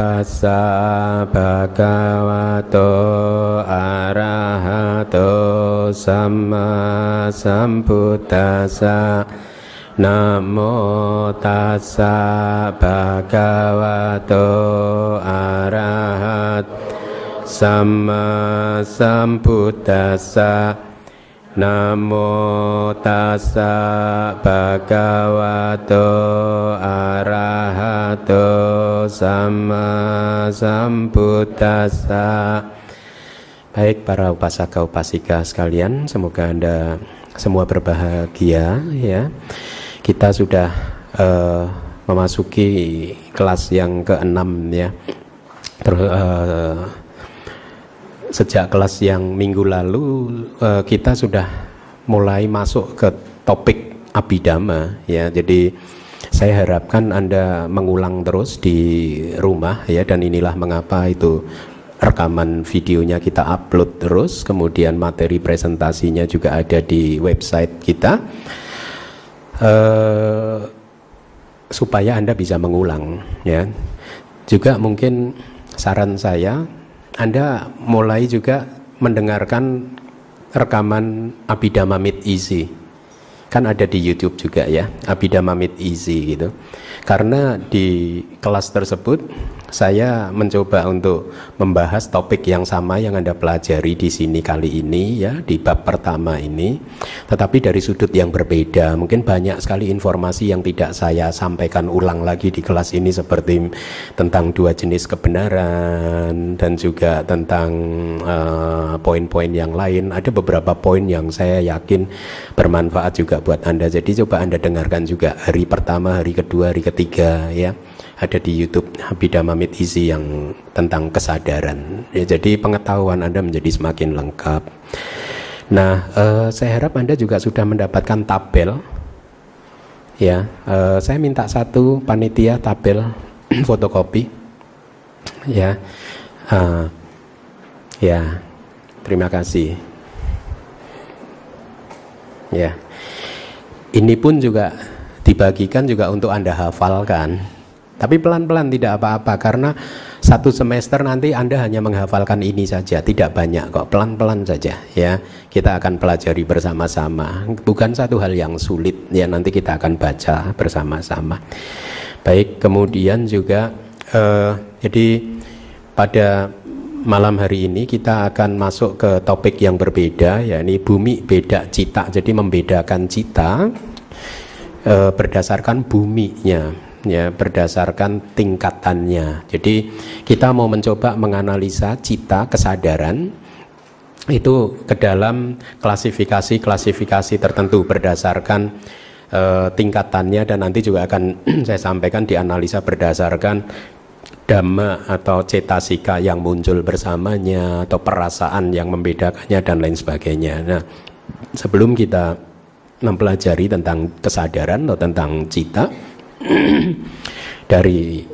ตัสสะภะคะวะโตอะระหะโตสัมมาสัมพุทธัสสะนะโมตัสสะภะคะวะโตอะระหะสัมมาสัมพุทธัสสะนะโมตัสสะภะคะวะโตอะระหะโต sama Sambuddhasa. Baik para upasaka upasika sekalian Semoga Anda semua berbahagia ya. Kita sudah uh, memasuki kelas yang keenam ya. Ter, uh, Sejak kelas yang minggu lalu uh, kita sudah mulai masuk ke topik abidama ya. Jadi saya harapkan Anda mengulang terus di rumah ya dan inilah mengapa itu rekaman videonya kita upload terus, kemudian materi presentasinya juga ada di website kita, uh, supaya anda bisa mengulang, ya. Juga mungkin saran saya, anda mulai juga mendengarkan rekaman Abhidhamma Mid Easy, kan ada di YouTube juga ya, Abhidhamma Mid Easy gitu. Karena di kelas tersebut saya mencoba untuk membahas topik yang sama yang Anda pelajari di sini kali ini ya di bab pertama ini. Tetapi dari sudut yang berbeda mungkin banyak sekali informasi yang tidak saya sampaikan ulang lagi di kelas ini seperti tentang dua jenis kebenaran dan juga tentang uh, poin-poin yang lain. Ada beberapa poin yang saya yakin bermanfaat juga buat Anda. Jadi coba Anda dengarkan juga hari pertama hari kedua hari ketiga ya ada di YouTube Habida Mamit Easy yang tentang kesadaran. Ya, jadi pengetahuan Anda menjadi semakin lengkap. Nah, eh, saya harap Anda juga sudah mendapatkan tabel. Ya, eh, saya minta satu panitia tabel fotokopi. Ya, uh, ya, terima kasih. Ya, ini pun juga dibagikan juga untuk Anda hafalkan tapi pelan-pelan tidak apa-apa karena satu semester nanti Anda hanya menghafalkan ini saja, tidak banyak kok, pelan-pelan saja ya. Kita akan pelajari bersama-sama. Bukan satu hal yang sulit ya, nanti kita akan baca bersama-sama. Baik, kemudian juga eh, jadi pada malam hari ini kita akan masuk ke topik yang berbeda ya ini bumi beda cita. Jadi membedakan cita eh, berdasarkan buminya ya berdasarkan tingkatannya. Jadi kita mau mencoba menganalisa cita kesadaran itu ke dalam klasifikasi-klasifikasi tertentu berdasarkan uh, tingkatannya dan nanti juga akan saya sampaikan dianalisa berdasarkan dhamma atau cetasika yang muncul bersamanya atau perasaan yang membedakannya dan lain sebagainya. Nah, sebelum kita mempelajari tentang kesadaran atau tentang cita, dari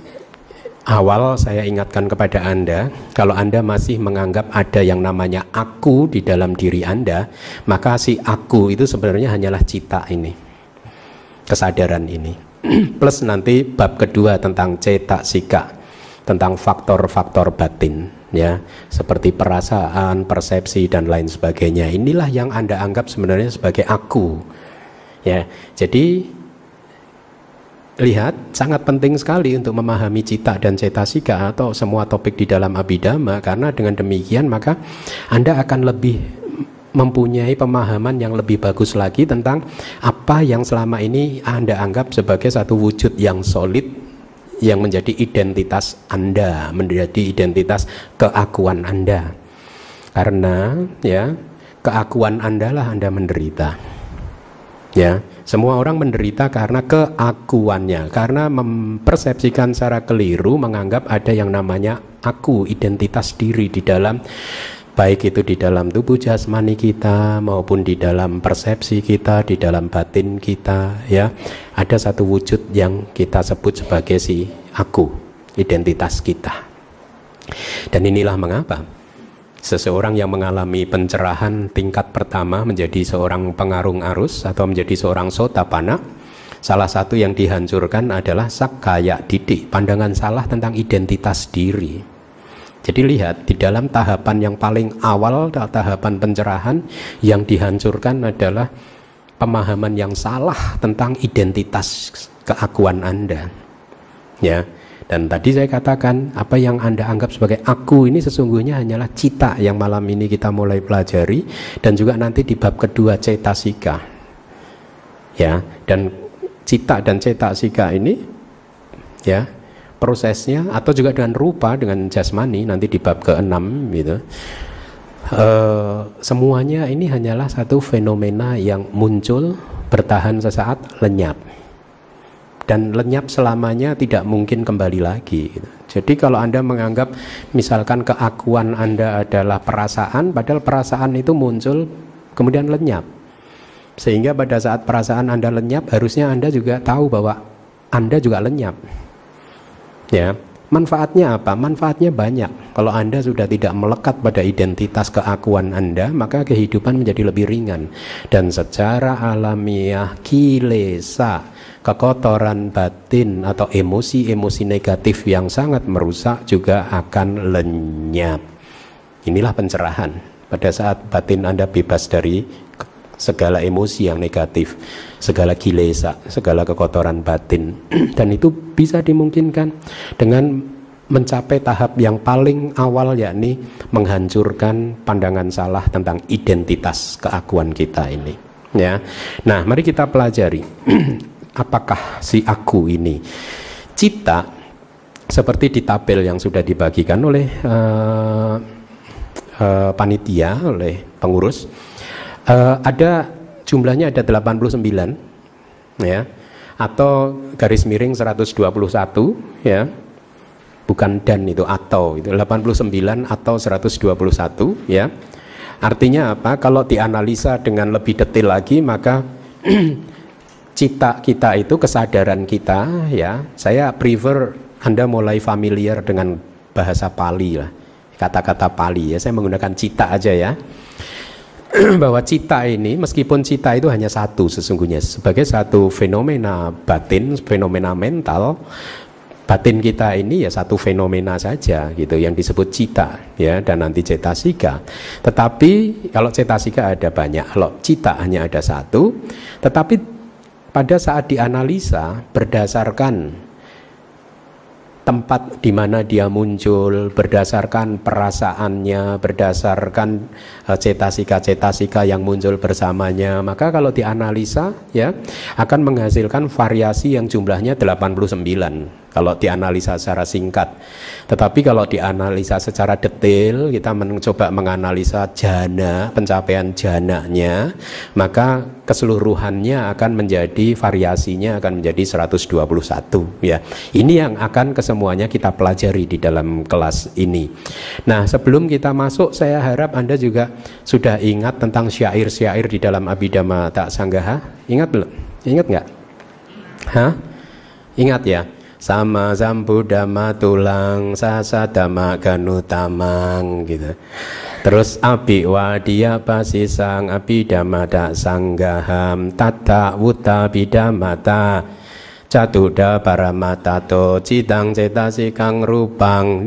awal saya ingatkan kepada Anda, kalau Anda masih menganggap ada yang namanya aku di dalam diri Anda, maka si aku itu sebenarnya hanyalah cita ini, kesadaran ini. Plus nanti bab kedua tentang cetak sika, tentang faktor-faktor batin, ya, seperti perasaan, persepsi dan lain sebagainya. Inilah yang Anda anggap sebenarnya sebagai aku. Ya, jadi lihat sangat penting sekali untuk memahami cita dan cetasika atau semua topik di dalam abidama karena dengan demikian maka Anda akan lebih mempunyai pemahaman yang lebih bagus lagi tentang apa yang selama ini Anda anggap sebagai satu wujud yang solid yang menjadi identitas Anda, menjadi identitas keakuan Anda. Karena ya, keakuan Anda lah Anda menderita. Ya, semua orang menderita karena keakuannya, karena mempersepsikan secara keliru menganggap ada yang namanya aku, identitas diri di dalam baik itu di dalam tubuh jasmani kita maupun di dalam persepsi kita, di dalam batin kita ya. Ada satu wujud yang kita sebut sebagai si aku, identitas kita. Dan inilah mengapa Seseorang yang mengalami pencerahan tingkat pertama menjadi seorang pengarung arus atau menjadi seorang sotapana Salah satu yang dihancurkan adalah sakaya didik, pandangan salah tentang identitas diri. Jadi lihat di dalam tahapan yang paling awal tahapan pencerahan yang dihancurkan adalah pemahaman yang salah tentang identitas keakuan Anda. Ya. Dan tadi saya katakan apa yang Anda anggap sebagai aku ini sesungguhnya hanyalah cita yang malam ini kita mulai pelajari dan juga nanti di bab kedua cetasika. Ya, dan cita dan cetasika ini ya prosesnya atau juga dengan rupa dengan jasmani nanti di bab ke-6 gitu. Uh, semuanya ini hanyalah satu fenomena yang muncul bertahan sesaat lenyap dan lenyap selamanya tidak mungkin kembali lagi. Jadi kalau Anda menganggap misalkan keakuan Anda adalah perasaan, padahal perasaan itu muncul kemudian lenyap. Sehingga pada saat perasaan Anda lenyap, harusnya Anda juga tahu bahwa Anda juga lenyap. Ya, Manfaatnya apa? Manfaatnya banyak. Kalau Anda sudah tidak melekat pada identitas keakuan Anda, maka kehidupan menjadi lebih ringan. Dan secara alamiah, kilesa, kekotoran batin atau emosi-emosi negatif yang sangat merusak juga akan lenyap. Inilah pencerahan. Pada saat batin Anda bebas dari segala emosi yang negatif, segala kilesa, segala kekotoran batin. Dan itu bisa dimungkinkan dengan mencapai tahap yang paling awal yakni menghancurkan pandangan salah tentang identitas keakuan kita ini ya. Nah, mari kita pelajari apakah si aku ini cita seperti di tabel yang sudah dibagikan oleh uh, uh, panitia oleh pengurus uh, ada jumlahnya ada 89 ya. Atau garis miring 121 ya. Bukan dan itu atau itu. 89 atau 121 ya. Artinya apa? Kalau dianalisa dengan lebih detail lagi maka cita kita itu kesadaran kita ya. Saya prefer anda mulai familiar dengan bahasa Pali lah. Kata-kata Pali ya. Saya menggunakan cita aja ya bahwa cita ini meskipun cita itu hanya satu sesungguhnya sebagai satu fenomena batin fenomena mental batin kita ini ya satu fenomena saja gitu yang disebut cita ya dan nanti cetasika tetapi kalau cetasika ada banyak kalau cita hanya ada satu tetapi pada saat dianalisa berdasarkan tempat di mana dia muncul, berdasarkan perasaannya, berdasarkan eh, cetasika-cetasika yang muncul bersamanya, maka kalau dianalisa ya akan menghasilkan variasi yang jumlahnya 89 kalau dianalisa secara singkat. Tetapi kalau dianalisa secara detail, kita mencoba menganalisa jana, pencapaian jananya, maka keseluruhannya akan menjadi variasinya akan menjadi 121 ya. Ini yang akan kesemuanya kita pelajari di dalam kelas ini. Nah, sebelum kita masuk saya harap Anda juga sudah ingat tentang syair-syair di dalam Abhidhamma Tak Sanggaha. Ingat belum? Ingat nggak? Hah? Ingat ya? Sama dama tulang sasa dama ganutamang gitu. Terus api wadia pasisang api dama tak sanggaham tata wuta bidamata Catuda paramatato citang kang rupang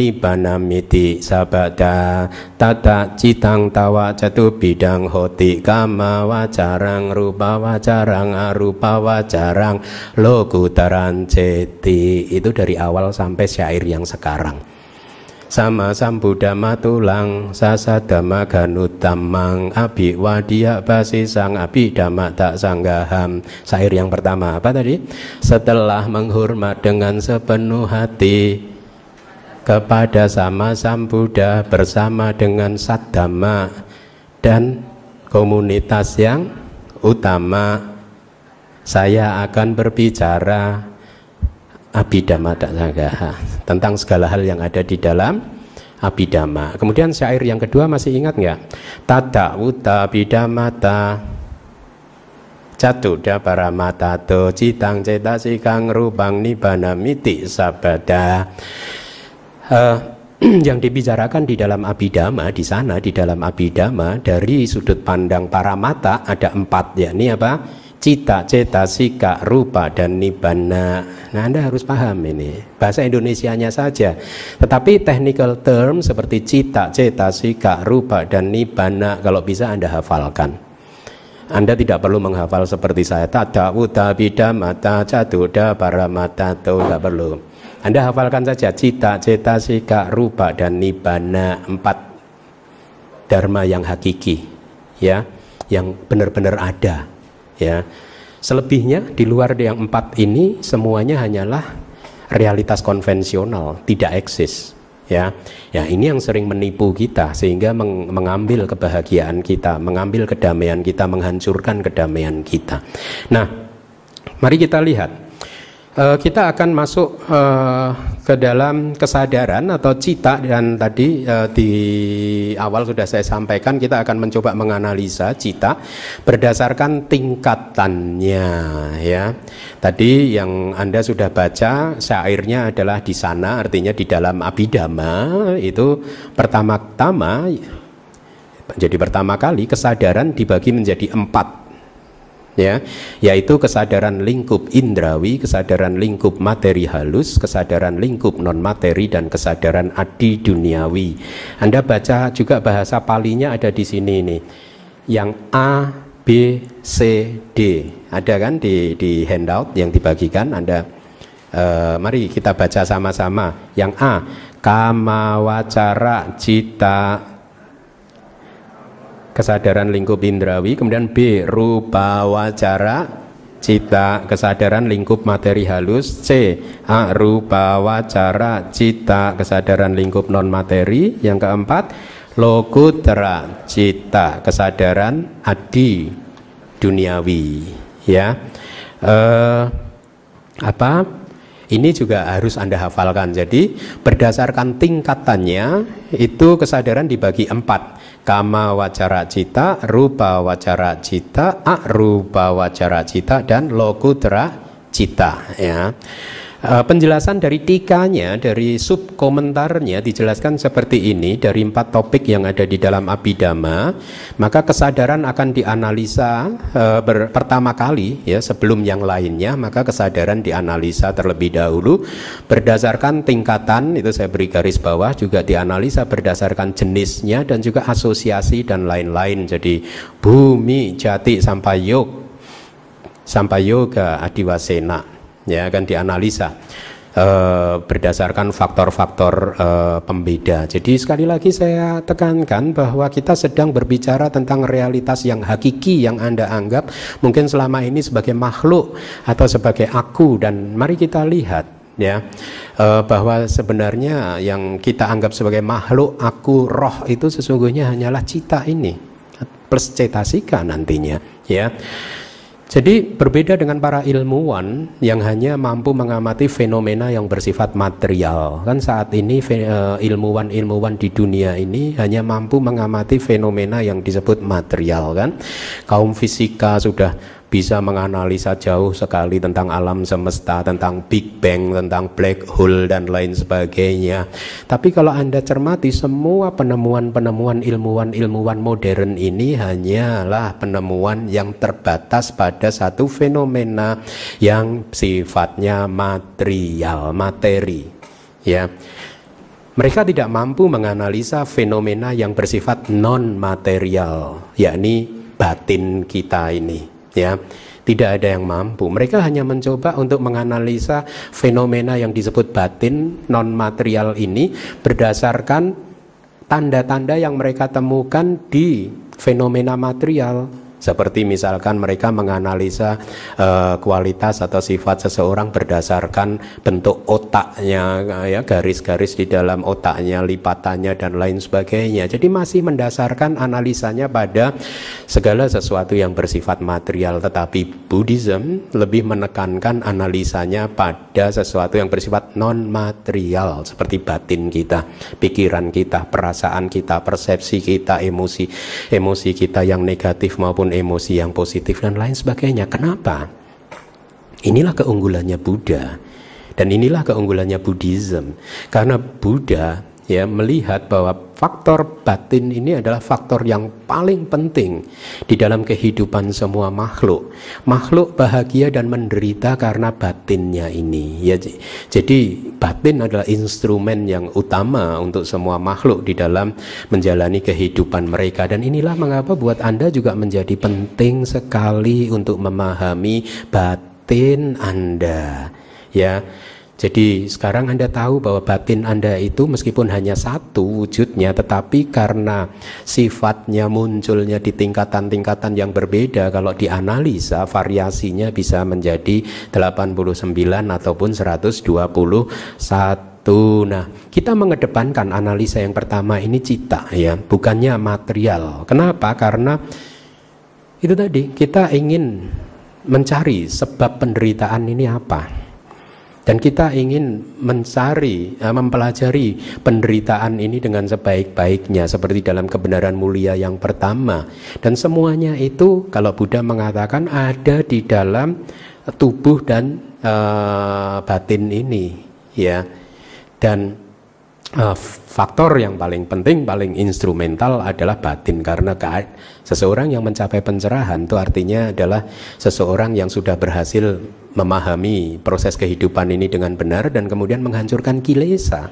miti sabada. Tata citang tawa catu bidang hoti kama wajarang rupa wajarang arupa wajarang lokutaran ceti. Itu dari awal sampai syair yang sekarang sama sambudama tulang sasadama ganutamang abi wadia basi sang abi dama tak sanggaham. Sair yang pertama apa tadi? Setelah menghormat dengan sepenuh hati kepada sama sambuda bersama dengan sadama dan komunitas yang utama saya akan berbicara abidama sanggaha tentang segala hal yang ada di dalam abidama. Kemudian syair yang kedua masih ingat nggak? Tata uta abidamata Catu para mata to citang cetasi kang rubang nibana miti sabada. Uh, yang dibicarakan di dalam abidama di sana di dalam abidama dari sudut pandang para mata ada empat yakni apa cita, cetasika, rupa dan nibana. Nah, Anda harus paham ini. Bahasa Indonesianya saja. Tetapi technical term seperti cita, cetasika, rupa dan nibana kalau bisa Anda hafalkan. Anda tidak perlu menghafal seperti saya. Tada, uda, bida, mata, caduda, paramata, itu tidak perlu. Anda hafalkan saja cita, cetasika, rupa dan nibana empat dharma yang hakiki, ya, yang benar-benar ada ya. Selebihnya di luar yang empat ini semuanya hanyalah realitas konvensional tidak eksis. Ya. Ya ini yang sering menipu kita sehingga meng mengambil kebahagiaan kita mengambil kedamaian kita menghancurkan kedamaian kita. Nah mari kita lihat uh, kita akan masuk uh, ke dalam kesadaran atau cita dan tadi uh, di awal sudah saya sampaikan kita akan mencoba menganalisa cita berdasarkan tingkatannya ya. Tadi yang Anda sudah baca syairnya adalah di sana artinya di dalam abidama itu pertama-tama jadi pertama kali kesadaran dibagi menjadi empat ya yaitu kesadaran lingkup indrawi, kesadaran lingkup materi halus, kesadaran lingkup non materi dan kesadaran adi duniawi. Anda baca juga bahasa palinya ada di sini nih. Yang A, B, C, D. Ada kan di di handout yang dibagikan Anda uh, mari kita baca sama-sama. Yang A, kama wacara cita kesadaran lingkup indrawi, kemudian B rupa wacara cita kesadaran lingkup materi halus, C A rupa wacara cita kesadaran lingkup non materi, yang keempat lokutra cita kesadaran adi duniawi, ya. Eh, apa? Ini juga harus Anda hafalkan. Jadi berdasarkan tingkatannya itu kesadaran dibagi empat kama wacara cita, rupa wacara cita, rupa wacara cita dan lokutra cita ya. Uh, penjelasan dari tikanya, dari sub komentarnya dijelaskan seperti ini. Dari empat topik yang ada di dalam abidama, maka kesadaran akan dianalisa uh, ber, pertama kali ya sebelum yang lainnya, maka kesadaran dianalisa terlebih dahulu. Berdasarkan tingkatan itu saya beri garis bawah juga dianalisa berdasarkan jenisnya dan juga asosiasi dan lain-lain. Jadi bumi, jati sampai yog sampai yoga adiwasena ya akan dianalisa e, berdasarkan faktor-faktor e, pembeda. Jadi sekali lagi saya tekankan bahwa kita sedang berbicara tentang realitas yang hakiki yang Anda anggap mungkin selama ini sebagai makhluk atau sebagai aku. Dan mari kita lihat ya e, bahwa sebenarnya yang kita anggap sebagai makhluk aku roh itu sesungguhnya hanyalah cita ini. Plus cetasika nantinya ya jadi berbeda dengan para ilmuwan yang hanya mampu mengamati fenomena yang bersifat material. Kan saat ini eh, ilmuwan-ilmuwan di dunia ini hanya mampu mengamati fenomena yang disebut material kan. Kaum fisika sudah bisa menganalisa jauh sekali tentang alam semesta, tentang Big Bang, tentang black hole dan lain sebagainya. Tapi kalau Anda cermati semua penemuan-penemuan ilmuwan-ilmuwan modern ini hanyalah penemuan yang terbatas pada satu fenomena yang sifatnya material, materi. Ya. Mereka tidak mampu menganalisa fenomena yang bersifat non material, yakni batin kita ini ya tidak ada yang mampu. Mereka hanya mencoba untuk menganalisa fenomena yang disebut batin non material ini berdasarkan tanda-tanda yang mereka temukan di fenomena material seperti misalkan mereka menganalisa uh, kualitas atau sifat seseorang berdasarkan bentuk otaknya, ya garis-garis di dalam otaknya, lipatannya dan lain sebagainya. Jadi masih mendasarkan analisanya pada segala sesuatu yang bersifat material. Tetapi Buddhism lebih menekankan analisanya pada sesuatu yang bersifat non material seperti batin kita, pikiran kita, perasaan kita, persepsi kita, emosi, emosi kita yang negatif maupun emosi yang positif dan lain sebagainya. Kenapa? Inilah keunggulannya Buddha dan inilah keunggulannya Buddhism. Karena Buddha ya melihat bahwa faktor batin ini adalah faktor yang paling penting di dalam kehidupan semua makhluk. Makhluk bahagia dan menderita karena batinnya ini. Ya, jadi batin adalah instrumen yang utama untuk semua makhluk di dalam menjalani kehidupan mereka dan inilah mengapa buat Anda juga menjadi penting sekali untuk memahami batin Anda. Ya, jadi sekarang Anda tahu bahwa batin Anda itu meskipun hanya satu wujudnya tetapi karena sifatnya munculnya di tingkatan-tingkatan yang berbeda kalau dianalisa variasinya bisa menjadi 89 ataupun 121. Nah, kita mengedepankan analisa yang pertama ini cita ya, bukannya material. Kenapa? Karena itu tadi kita ingin mencari sebab penderitaan ini apa dan kita ingin mencari, eh, mempelajari penderitaan ini dengan sebaik-baiknya seperti dalam kebenaran mulia yang pertama. Dan semuanya itu kalau Buddha mengatakan ada di dalam tubuh dan uh, batin ini, ya. Dan uh, faktor yang paling penting, paling instrumental adalah batin karena seseorang yang mencapai pencerahan itu artinya adalah seseorang yang sudah berhasil memahami proses kehidupan ini dengan benar dan kemudian menghancurkan kilesa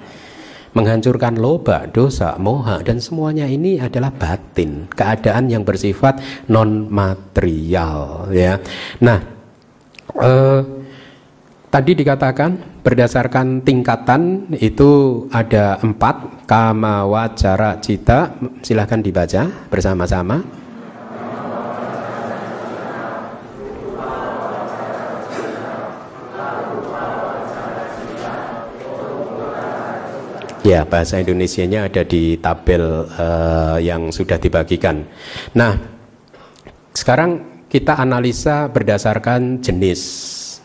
menghancurkan loba, dosa, moha dan semuanya ini adalah batin, keadaan yang bersifat non material ya. Nah, eh, tadi dikatakan berdasarkan tingkatan itu ada empat kama wacara cita silahkan dibaca bersama-sama. Ya, bahasa Indonesianya ada di tabel uh, yang sudah dibagikan. Nah, sekarang kita analisa berdasarkan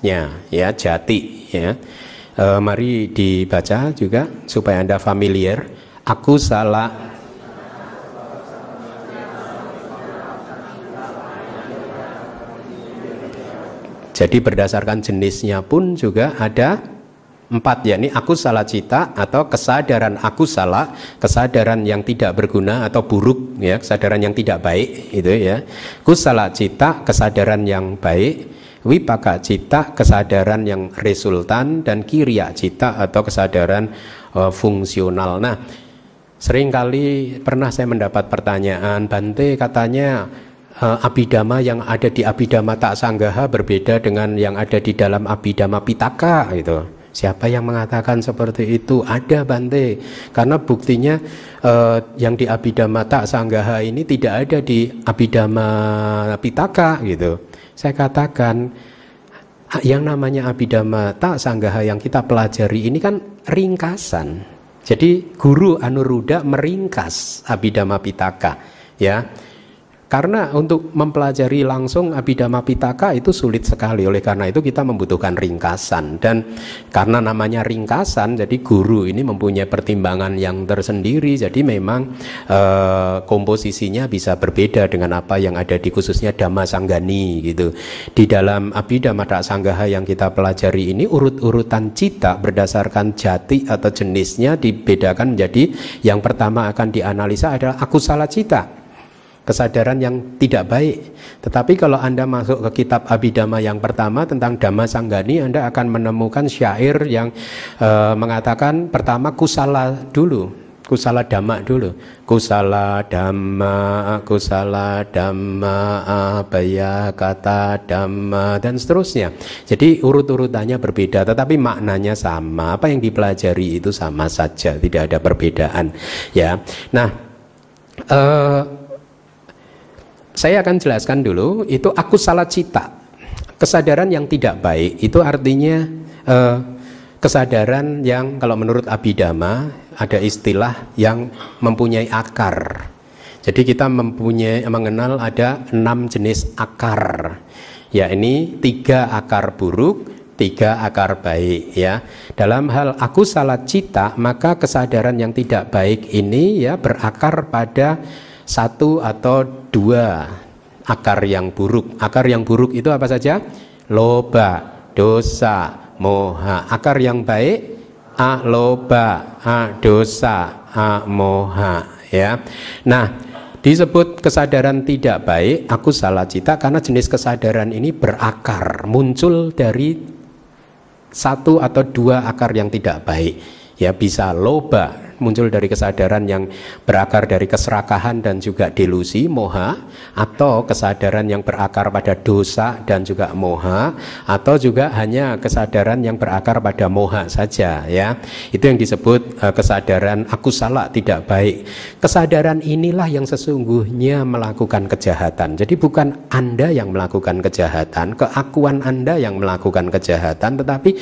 jenisnya, ya jati, ya. Uh, mari dibaca juga supaya anda familiar. Aku salah Jadi berdasarkan jenisnya pun juga ada Empat yakni aku salah cita atau kesadaran aku salah, kesadaran yang tidak berguna atau buruk ya, kesadaran yang tidak baik itu ya. Kusala cita, kesadaran yang baik, wipaka cita, kesadaran yang resultan dan kiriya cita atau kesadaran uh, fungsional. Nah, sering kali pernah saya mendapat pertanyaan, Bante katanya uh, abidama yang ada di abidama tak sanggaha berbeda dengan yang ada di dalam abidama pitaka gitu. Siapa yang mengatakan seperti itu? Ada Bante. Karena buktinya eh, yang di Abhidhamma Tak Sanggaha ini tidak ada di Abhidhamma Pitaka gitu. Saya katakan yang namanya Abhidhamma Tak Sanggaha yang kita pelajari ini kan ringkasan. Jadi guru Anuruddha meringkas Abhidhamma Pitaka ya. Karena untuk mempelajari langsung Abhidhamma Pitaka itu sulit sekali. Oleh karena itu kita membutuhkan ringkasan dan karena namanya ringkasan jadi guru ini mempunyai pertimbangan yang tersendiri. Jadi memang e, komposisinya bisa berbeda dengan apa yang ada di khususnya Dhamma Sanggani gitu. Di dalam Abhidhamma Sanggaha yang kita pelajari ini urut-urutan cita berdasarkan jati atau jenisnya dibedakan menjadi yang pertama akan dianalisa adalah aku salah cita kesadaran yang tidak baik. Tetapi kalau Anda masuk ke kitab Abhidhamma yang pertama tentang Dhamma Sanggani, Anda akan menemukan syair yang e, mengatakan pertama kusala dulu, kusala dhamma dulu. Kusala dhamma, kusala dhamma, abaya kata dhamma dan seterusnya. Jadi urut-urutannya berbeda tetapi maknanya sama. Apa yang dipelajari itu sama saja, tidak ada perbedaan, ya. Nah, eh saya akan jelaskan dulu itu aku salah cita. Kesadaran yang tidak baik itu artinya eh, kesadaran yang kalau menurut Abhidhamma ada istilah yang mempunyai akar. Jadi kita mempunyai mengenal ada enam jenis akar. Ya ini tiga akar buruk, tiga akar baik ya. Dalam hal aku salah cita maka kesadaran yang tidak baik ini ya berakar pada satu atau dua akar yang buruk. Akar yang buruk itu apa saja? Loba, dosa, moha. Akar yang baik a loba, a dosa, a moha ya. Nah, disebut kesadaran tidak baik, aku salah cita karena jenis kesadaran ini berakar, muncul dari satu atau dua akar yang tidak baik. Ya bisa loba, muncul dari kesadaran yang berakar dari keserakahan dan juga delusi moha atau kesadaran yang berakar pada dosa dan juga moha atau juga hanya kesadaran yang berakar pada moha saja ya. Itu yang disebut uh, kesadaran aku salah tidak baik. Kesadaran inilah yang sesungguhnya melakukan kejahatan. Jadi bukan anda yang melakukan kejahatan keakuan anda yang melakukan kejahatan tetapi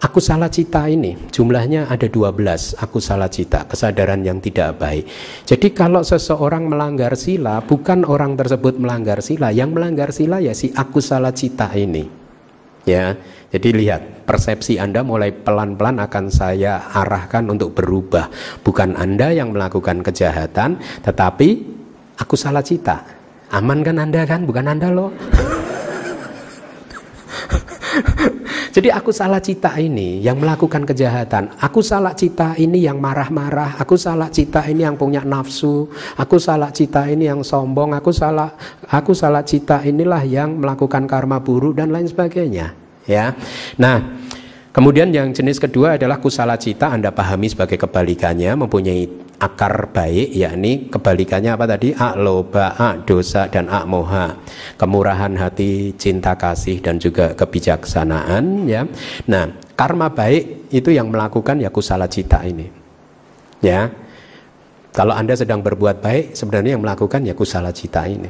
Aku salah cita ini jumlahnya ada 12 aku salah cita kesadaran yang tidak baik. Jadi kalau seseorang melanggar sila bukan orang tersebut melanggar sila yang melanggar sila ya si aku salah cita ini. Ya. Jadi lihat persepsi Anda mulai pelan-pelan akan saya arahkan untuk berubah. Bukan Anda yang melakukan kejahatan tetapi aku salah cita. Aman kan Anda kan bukan Anda loh. Jadi aku salah cita ini yang melakukan kejahatan. Aku salah cita ini yang marah-marah. Aku salah cita ini yang punya nafsu. Aku salah cita ini yang sombong. Aku salah aku salah cita inilah yang melakukan karma buruk dan lain sebagainya. Ya. Nah, Kemudian yang jenis kedua adalah kusala cita Anda pahami sebagai kebalikannya mempunyai akar baik yakni kebalikannya apa tadi? A loba a dosa dan a moha. Kemurahan hati cinta kasih dan juga kebijaksanaan ya. Nah karma baik itu yang melakukan ya kusala cita ini ya. Kalau anda sedang berbuat baik sebenarnya yang melakukan ya kusala cita ini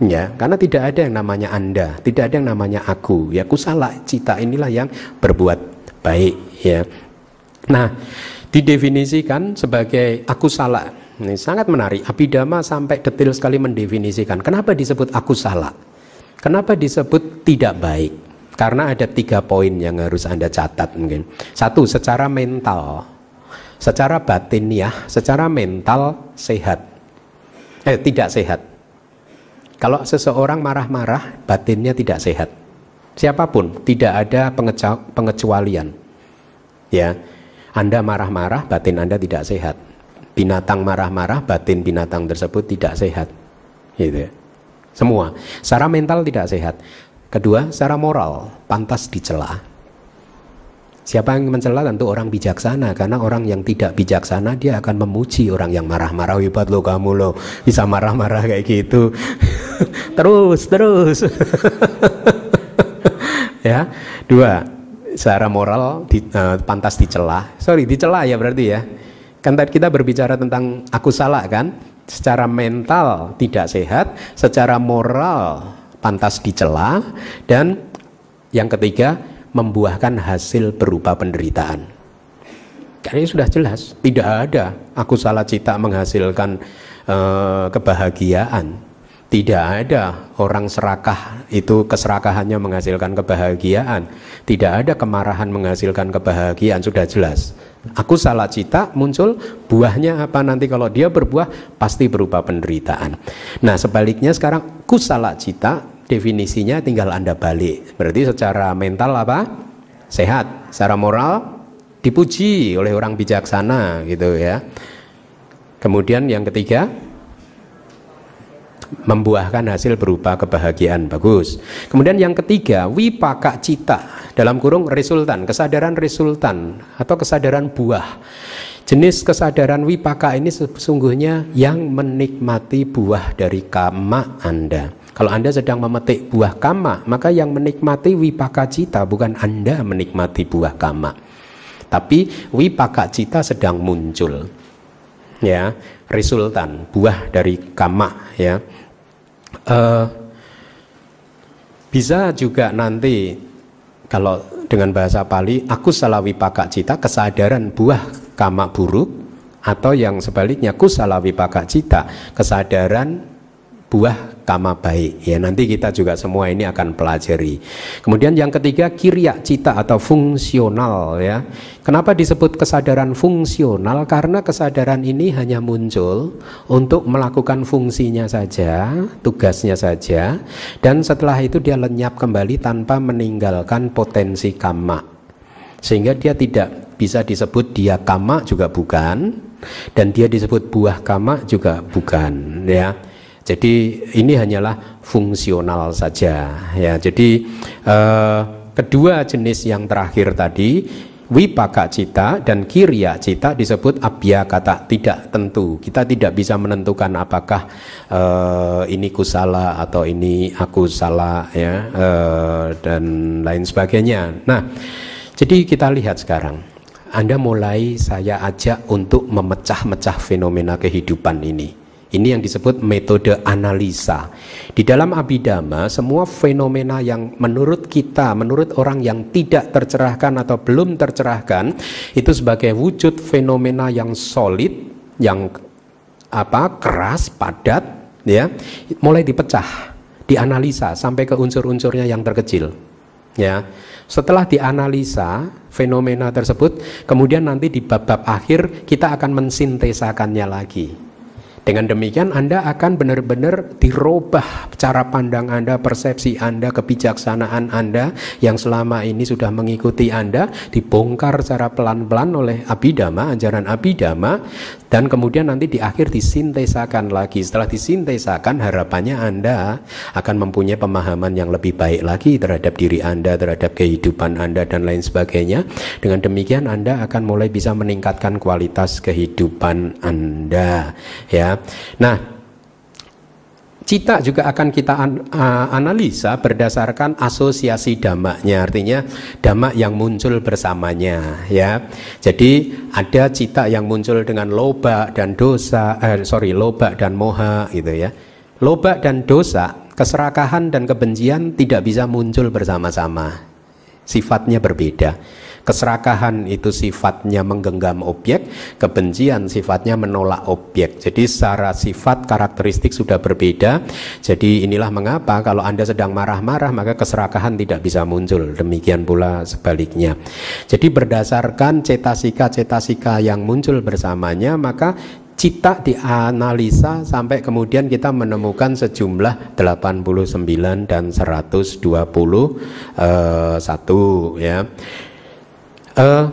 ya. Karena tidak ada yang namanya anda tidak ada yang namanya aku ya. Kusala cita inilah yang berbuat baik ya. Nah didefinisikan sebagai aku salah. Ini sangat menarik. Abidama sampai detail sekali mendefinisikan. Kenapa disebut aku salah? Kenapa disebut tidak baik? Karena ada tiga poin yang harus anda catat mungkin. Satu secara mental. Secara batin ya secara mental sehat. Eh tidak sehat. Kalau seseorang marah-marah, batinnya tidak sehat. Siapa pun, tidak ada pengecualian. Ya, Anda marah-marah, batin Anda tidak sehat. Binatang marah-marah, batin binatang tersebut tidak sehat. Gitu. Ya. Semua. Secara mental tidak sehat. Kedua, secara moral pantas dicela. Siapa yang mencela tentu orang bijaksana karena orang yang tidak bijaksana dia akan memuji orang yang marah-marah hebat lo kamu lo bisa marah-marah kayak gitu terus terus ya dua secara moral di, uh, pantas dicela sorry dicela ya berarti ya kan tadi kita berbicara tentang aku salah kan secara mental tidak sehat secara moral pantas dicela dan yang ketiga membuahkan hasil berupa penderitaan. Karena sudah jelas, tidak ada aku salah cita menghasilkan uh, kebahagiaan. Tidak ada orang serakah itu keserakahannya menghasilkan kebahagiaan. Tidak ada kemarahan menghasilkan kebahagiaan, sudah jelas. Aku salah cita muncul buahnya apa nanti kalau dia berbuah pasti berupa penderitaan. Nah sebaliknya sekarang ku salah cita definisinya tinggal Anda balik. Berarti secara mental apa? Sehat. Secara moral dipuji oleh orang bijaksana gitu ya. Kemudian yang ketiga membuahkan hasil berupa kebahagiaan bagus. Kemudian yang ketiga wipaka cita dalam kurung resultan kesadaran resultan atau kesadaran buah. Jenis kesadaran wipaka ini sesungguhnya yang menikmati buah dari kama Anda. Kalau Anda sedang memetik buah kama, maka yang menikmati wipaka cita bukan Anda menikmati buah kama. Tapi wipaka cita sedang muncul. Ya, resultan buah dari kama ya. Uh, bisa juga nanti kalau dengan bahasa Pali aku salah wipaka cita kesadaran buah kama buruk atau yang sebaliknya kusala wipaka cita kesadaran buah kama baik. Ya nanti kita juga semua ini akan pelajari. Kemudian yang ketiga kiriak cita atau fungsional ya. Kenapa disebut kesadaran fungsional? Karena kesadaran ini hanya muncul untuk melakukan fungsinya saja tugasnya saja dan setelah itu dia lenyap kembali tanpa meninggalkan potensi kama. Sehingga dia tidak bisa disebut dia kama juga bukan dan dia disebut buah kama juga bukan ya. Jadi ini hanyalah fungsional saja. Ya. Jadi eh, kedua jenis yang terakhir tadi wipaka cita dan kirya cita disebut abya kata tidak tentu. Kita tidak bisa menentukan apakah uh, ini kusala atau ini aku salah ya uh, dan lain sebagainya. Nah jadi kita lihat sekarang. Anda mulai saya ajak untuk memecah-mecah fenomena kehidupan ini ini yang disebut metode analisa. Di dalam abidama, semua fenomena yang menurut kita, menurut orang yang tidak tercerahkan atau belum tercerahkan, itu sebagai wujud fenomena yang solid, yang apa keras, padat, ya, mulai dipecah, dianalisa sampai ke unsur-unsurnya yang terkecil. Ya, setelah dianalisa fenomena tersebut, kemudian nanti di bab-bab akhir kita akan mensintesakannya lagi dengan demikian Anda akan benar-benar dirubah cara pandang Anda, persepsi Anda, kebijaksanaan Anda yang selama ini sudah mengikuti Anda dibongkar secara pelan-pelan oleh Abidama, ajaran Abidama dan kemudian nanti di akhir disintesakan lagi. Setelah disintesakan harapannya Anda akan mempunyai pemahaman yang lebih baik lagi terhadap diri Anda, terhadap kehidupan Anda dan lain sebagainya. Dengan demikian Anda akan mulai bisa meningkatkan kualitas kehidupan Anda ya. Nah, cita juga akan kita analisa berdasarkan asosiasi damaknya. Artinya damak yang muncul bersamanya ya. Jadi ada cita yang muncul dengan loba dan dosa eh, sorry loba dan moha gitu ya. Loba dan dosa keserakahan dan kebencian tidak bisa muncul bersama-sama. Sifatnya berbeda Keserakahan itu sifatnya menggenggam objek, kebencian sifatnya menolak objek. Jadi secara sifat karakteristik sudah berbeda. Jadi inilah mengapa kalau Anda sedang marah-marah maka keserakahan tidak bisa muncul. Demikian pula sebaliknya. Jadi berdasarkan cetasika-cetasika yang muncul bersamanya maka cita dianalisa sampai kemudian kita menemukan sejumlah 89 dan 121 uh, ya. Uh,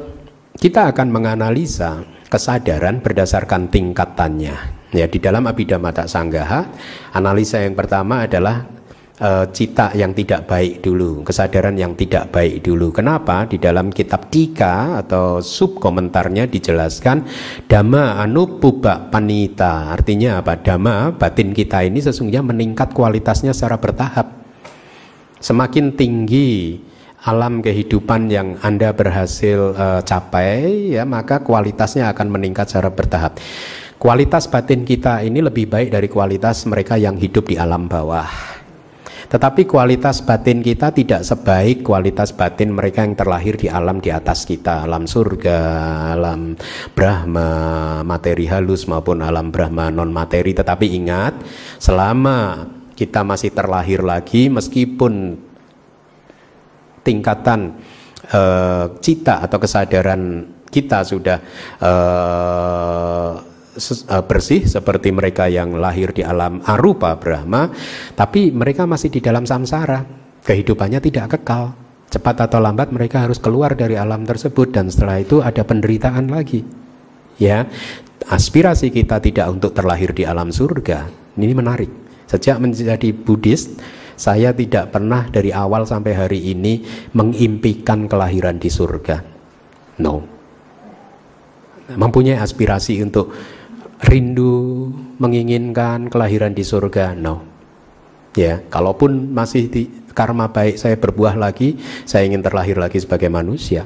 kita akan menganalisa kesadaran berdasarkan tingkatannya. Ya, di dalam Abhidhamma Sanggaha, analisa yang pertama adalah uh, cita yang tidak baik dulu, kesadaran yang tidak baik dulu. Kenapa? Di dalam kitab Tika atau sub komentarnya dijelaskan dhamma anupuba panita. Artinya apa? Dhamma batin kita ini sesungguhnya meningkat kualitasnya secara bertahap. Semakin tinggi alam kehidupan yang Anda berhasil uh, capai ya maka kualitasnya akan meningkat secara bertahap. Kualitas batin kita ini lebih baik dari kualitas mereka yang hidup di alam bawah. Tetapi kualitas batin kita tidak sebaik kualitas batin mereka yang terlahir di alam di atas kita, alam surga, alam Brahma, materi halus maupun alam Brahma non materi. Tetapi ingat, selama kita masih terlahir lagi meskipun tingkatan uh, cita atau kesadaran kita sudah uh, bersih seperti mereka yang lahir di alam arupa Brahma, tapi mereka masih di dalam samsara. Kehidupannya tidak kekal. Cepat atau lambat mereka harus keluar dari alam tersebut dan setelah itu ada penderitaan lagi. Ya, aspirasi kita tidak untuk terlahir di alam surga. Ini menarik. Sejak menjadi Buddhis, saya tidak pernah dari awal sampai hari ini mengimpikan kelahiran di surga. No. Mempunyai aspirasi untuk rindu menginginkan kelahiran di surga. No. Ya, kalaupun masih di karma baik saya berbuah lagi, saya ingin terlahir lagi sebagai manusia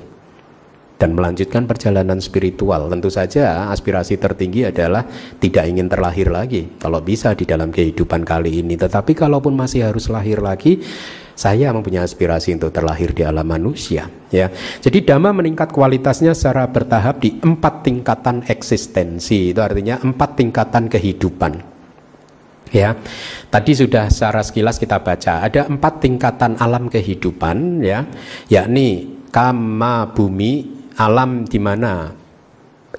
dan melanjutkan perjalanan spiritual. Tentu saja aspirasi tertinggi adalah tidak ingin terlahir lagi kalau bisa di dalam kehidupan kali ini. Tetapi kalaupun masih harus lahir lagi, saya mempunyai aspirasi untuk terlahir di alam manusia ya. Jadi dhamma meningkat kualitasnya secara bertahap di empat tingkatan eksistensi. Itu artinya empat tingkatan kehidupan. Ya, tadi sudah secara sekilas kita baca ada empat tingkatan alam kehidupan ya, yakni kama bumi alam di mana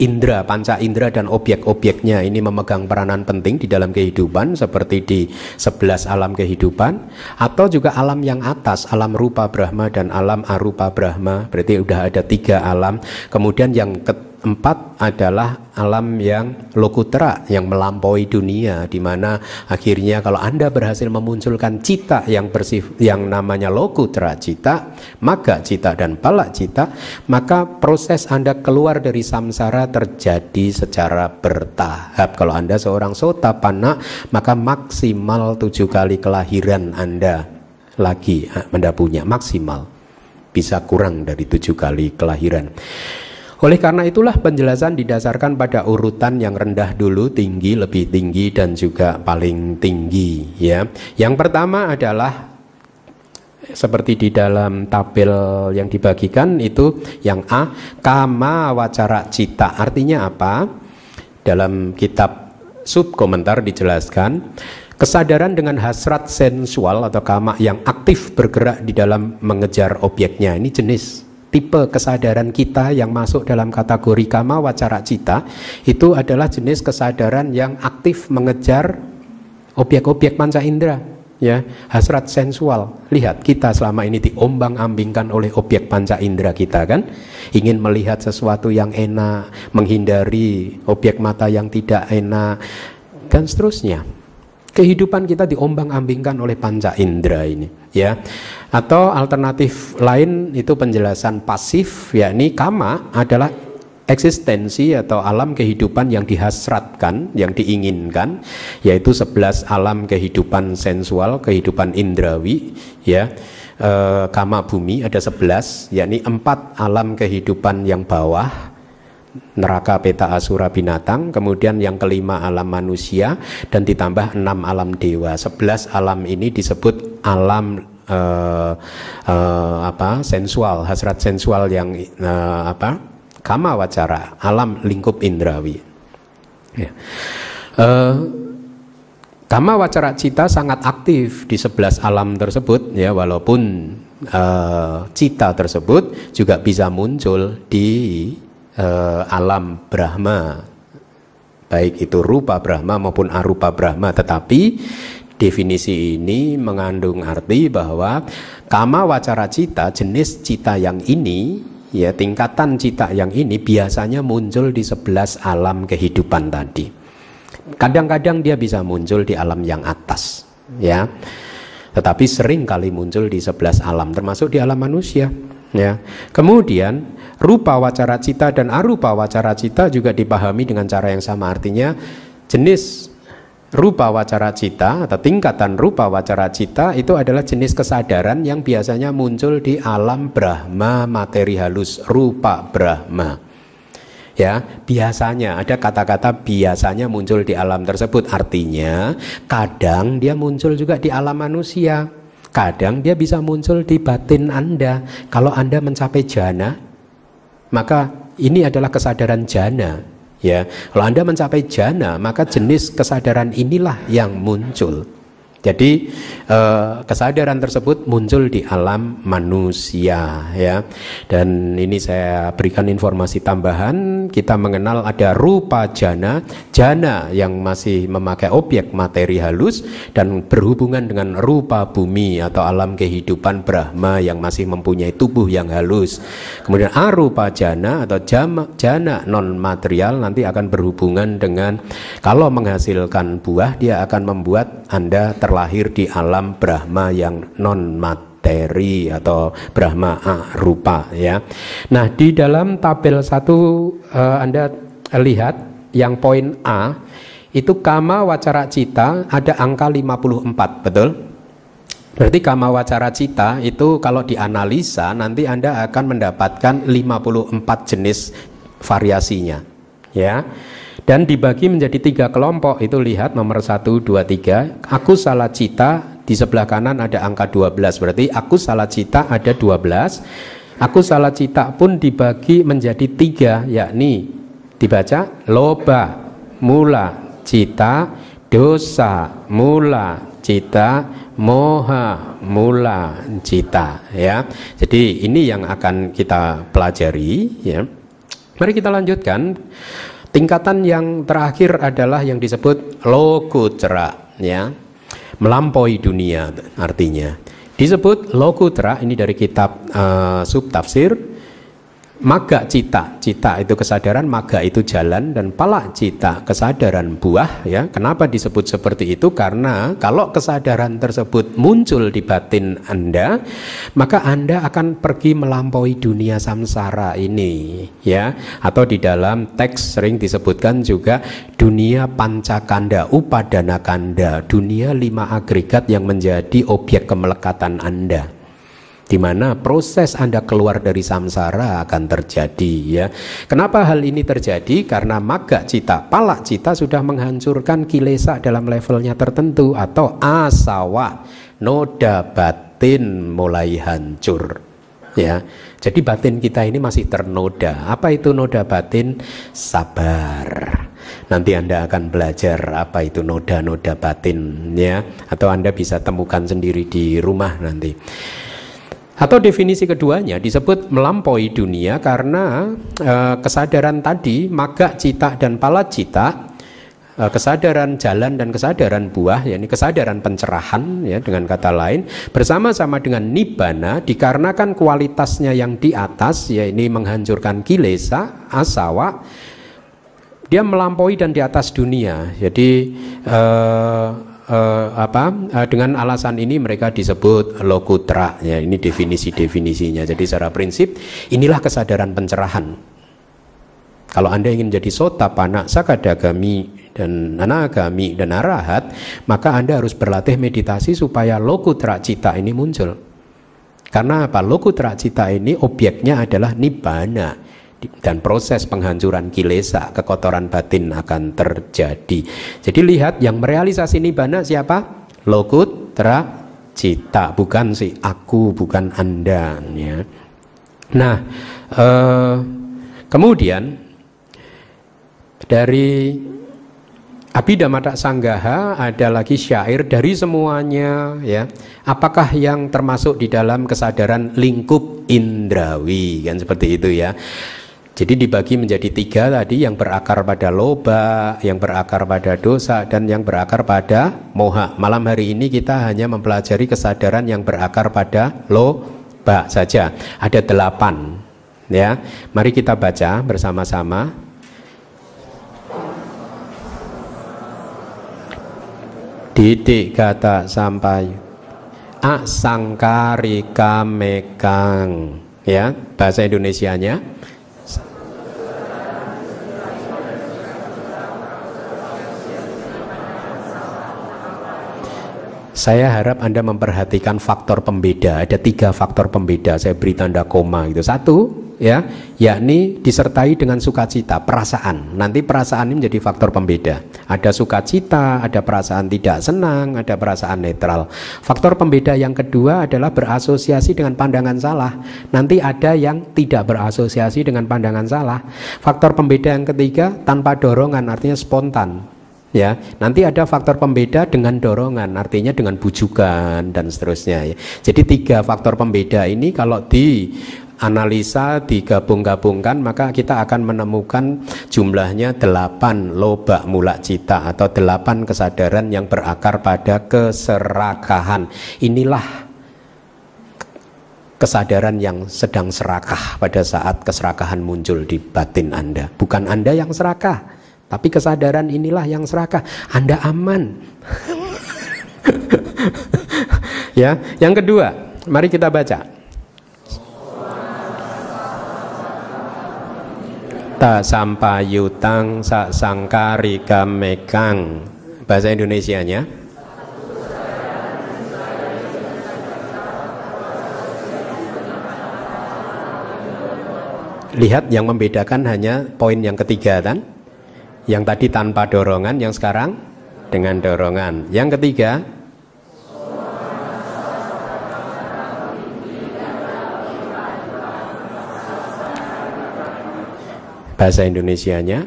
indera, panca indera dan objek-objeknya ini memegang peranan penting di dalam kehidupan seperti di sebelas alam kehidupan atau juga alam yang atas, alam rupa Brahma dan alam arupa Brahma. Berarti sudah ada tiga alam. Kemudian yang ke Empat adalah alam yang lokutra yang melampaui dunia di mana akhirnya kalau Anda berhasil memunculkan cita yang bersif yang namanya lokutra cita, maka cita dan palak cita, maka proses Anda keluar dari samsara terjadi secara bertahap. Kalau Anda seorang sota pana, maka maksimal tujuh kali kelahiran Anda lagi Anda punya maksimal bisa kurang dari tujuh kali kelahiran. Oleh karena itulah penjelasan didasarkan pada urutan yang rendah dulu, tinggi, lebih tinggi dan juga paling tinggi ya. Yang pertama adalah seperti di dalam tabel yang dibagikan itu yang A kama wacara cita. Artinya apa? Dalam kitab sub komentar dijelaskan kesadaran dengan hasrat sensual atau kama yang aktif bergerak di dalam mengejar objeknya. Ini jenis tipe kesadaran kita yang masuk dalam kategori kama wacara cita itu adalah jenis kesadaran yang aktif mengejar objek-objek panca indera ya. Hasrat sensual. Lihat kita selama ini diombang-ambingkan oleh objek panca indera kita kan? Ingin melihat sesuatu yang enak menghindari objek mata yang tidak enak dan seterusnya. Kehidupan kita diombang-ambingkan oleh panca indera ini ya atau alternatif lain itu penjelasan pasif yakni kama adalah eksistensi atau alam kehidupan yang dihasratkan, yang diinginkan, yaitu sebelas alam kehidupan sensual, kehidupan indrawi, ya. E, kama bumi ada sebelas, yakni empat alam kehidupan yang bawah, neraka peta asura binatang, kemudian yang kelima alam manusia dan ditambah enam alam dewa. Sebelas alam ini disebut alam uh, uh, apa sensual hasrat sensual yang uh, apa kama wacara alam lingkup indrawi ya. uh, kama wacara cita sangat aktif di sebelas alam tersebut ya walaupun uh, cita tersebut juga bisa muncul di uh, alam Brahma baik itu rupa Brahma maupun arupa Brahma tetapi Definisi ini mengandung arti bahwa kama wacara cita, jenis cita yang ini, ya tingkatan cita yang ini biasanya muncul di sebelas alam kehidupan tadi. Kadang-kadang dia bisa muncul di alam yang atas, ya. Tetapi sering kali muncul di sebelas alam, termasuk di alam manusia. Ya. Kemudian rupa wacara cita dan arupa wacara cita juga dipahami dengan cara yang sama. Artinya jenis rupa wacara cita atau tingkatan rupa wacara cita itu adalah jenis kesadaran yang biasanya muncul di alam Brahma materi halus rupa Brahma. Ya biasanya ada kata-kata biasanya muncul di alam tersebut. Artinya kadang dia muncul juga di alam manusia. Kadang dia bisa muncul di batin Anda. Kalau Anda mencapai jana maka ini adalah kesadaran jana Ya, kalau Anda mencapai jana, maka jenis kesadaran inilah yang muncul. Jadi eh, kesadaran tersebut muncul di alam manusia ya. Dan ini saya berikan informasi tambahan, kita mengenal ada rupa jana, jana yang masih memakai objek materi halus dan berhubungan dengan rupa bumi atau alam kehidupan Brahma yang masih mempunyai tubuh yang halus. Kemudian arupa jana atau jama, jana non material nanti akan berhubungan dengan kalau menghasilkan buah dia akan membuat Anda ter terlahir di alam Brahma yang non materi atau Brahma rupa ya. Nah, di dalam tabel satu uh, Anda lihat yang poin A itu kama wacara cita ada angka 54, betul? Berarti kama wacara cita itu kalau dianalisa nanti Anda akan mendapatkan 54 jenis variasinya. Ya dan dibagi menjadi tiga kelompok itu lihat nomor satu dua tiga. Aku salah cita di sebelah kanan ada angka 12 berarti aku salah cita ada 12 aku salah cita pun dibagi menjadi tiga yakni dibaca loba mula cita dosa mula cita moha mula cita ya. Jadi ini yang akan kita pelajari ya. Mari kita lanjutkan. Tingkatan yang terakhir adalah yang disebut lokutra, ya. Melampaui dunia artinya. Disebut lokutra ini dari kitab uh, subtafsir maga cita cita itu kesadaran maga itu jalan dan pala cita kesadaran buah ya. Kenapa disebut seperti itu? Karena kalau kesadaran tersebut muncul di batin anda maka anda akan pergi melampaui dunia samsara ini ya. Atau di dalam teks sering disebutkan juga dunia pancakanda upadana kanda dunia lima agregat yang menjadi objek kemelekatan anda di mana proses Anda keluar dari samsara akan terjadi ya. Kenapa hal ini terjadi? Karena maga cita, palak cita sudah menghancurkan kilesa dalam levelnya tertentu atau asawa, noda batin mulai hancur. Ya. Jadi batin kita ini masih ternoda. Apa itu noda batin? Sabar. Nanti Anda akan belajar apa itu noda-noda batin ya atau Anda bisa temukan sendiri di rumah nanti. Atau definisi keduanya disebut melampaui dunia karena e, kesadaran tadi maga cita dan pala cita e, kesadaran jalan dan kesadaran buah yakni kesadaran pencerahan ya dengan kata lain bersama-sama dengan nibbana dikarenakan kualitasnya yang di atas yaitu menghancurkan kilesa asawa dia melampaui dan di atas dunia. Jadi e, uh, apa uh, dengan alasan ini mereka disebut lokutra. Ya ini definisi-definisinya. Jadi secara prinsip inilah kesadaran pencerahan. Kalau anda ingin jadi sota panak sakadagami dan anagami dan arahat maka anda harus berlatih meditasi supaya lokutra cita ini muncul. Karena apa? Lokutra cita ini objeknya adalah nibbana dan proses penghancuran kilesa, kekotoran batin akan terjadi. Jadi lihat yang merealisasi nibbana siapa? Lokutra cita, bukan si aku, bukan anda. Ya. Nah, eh, kemudian dari Abhidhamma Sanggaha ada lagi syair dari semuanya ya. Apakah yang termasuk di dalam kesadaran lingkup indrawi kan seperti itu ya. Jadi dibagi menjadi tiga tadi yang berakar pada loba, yang berakar pada dosa, dan yang berakar pada moha. Malam hari ini kita hanya mempelajari kesadaran yang berakar pada loba saja. Ada delapan. Ya, mari kita baca bersama-sama. Didik kata sampai asangkari kamekang ya bahasa Indonesianya Saya harap Anda memperhatikan faktor pembeda. Ada tiga faktor pembeda. Saya beri tanda koma itu. Satu, ya, yakni disertai dengan sukacita, perasaan. Nanti perasaan ini menjadi faktor pembeda. Ada sukacita, ada perasaan tidak senang, ada perasaan netral. Faktor pembeda yang kedua adalah berasosiasi dengan pandangan salah. Nanti ada yang tidak berasosiasi dengan pandangan salah. Faktor pembeda yang ketiga tanpa dorongan, artinya spontan ya nanti ada faktor pembeda dengan dorongan artinya dengan bujukan dan seterusnya ya. Jadi tiga faktor pembeda ini kalau di analisa digabung-gabungkan maka kita akan menemukan jumlahnya delapan loba mula cita atau delapan kesadaran yang berakar pada keserakahan. Inilah kesadaran yang sedang serakah pada saat keserakahan muncul di batin Anda. Bukan Anda yang serakah tapi kesadaran inilah yang serakah. Anda aman. ya, yang kedua, mari kita baca. Ta sampayutang sa sangkari kamekang. Bahasa Indonesianya. Lihat yang membedakan hanya poin yang ketiga kan? Yang tadi tanpa dorongan, yang sekarang dengan dorongan. Yang ketiga, bahasa Indonesianya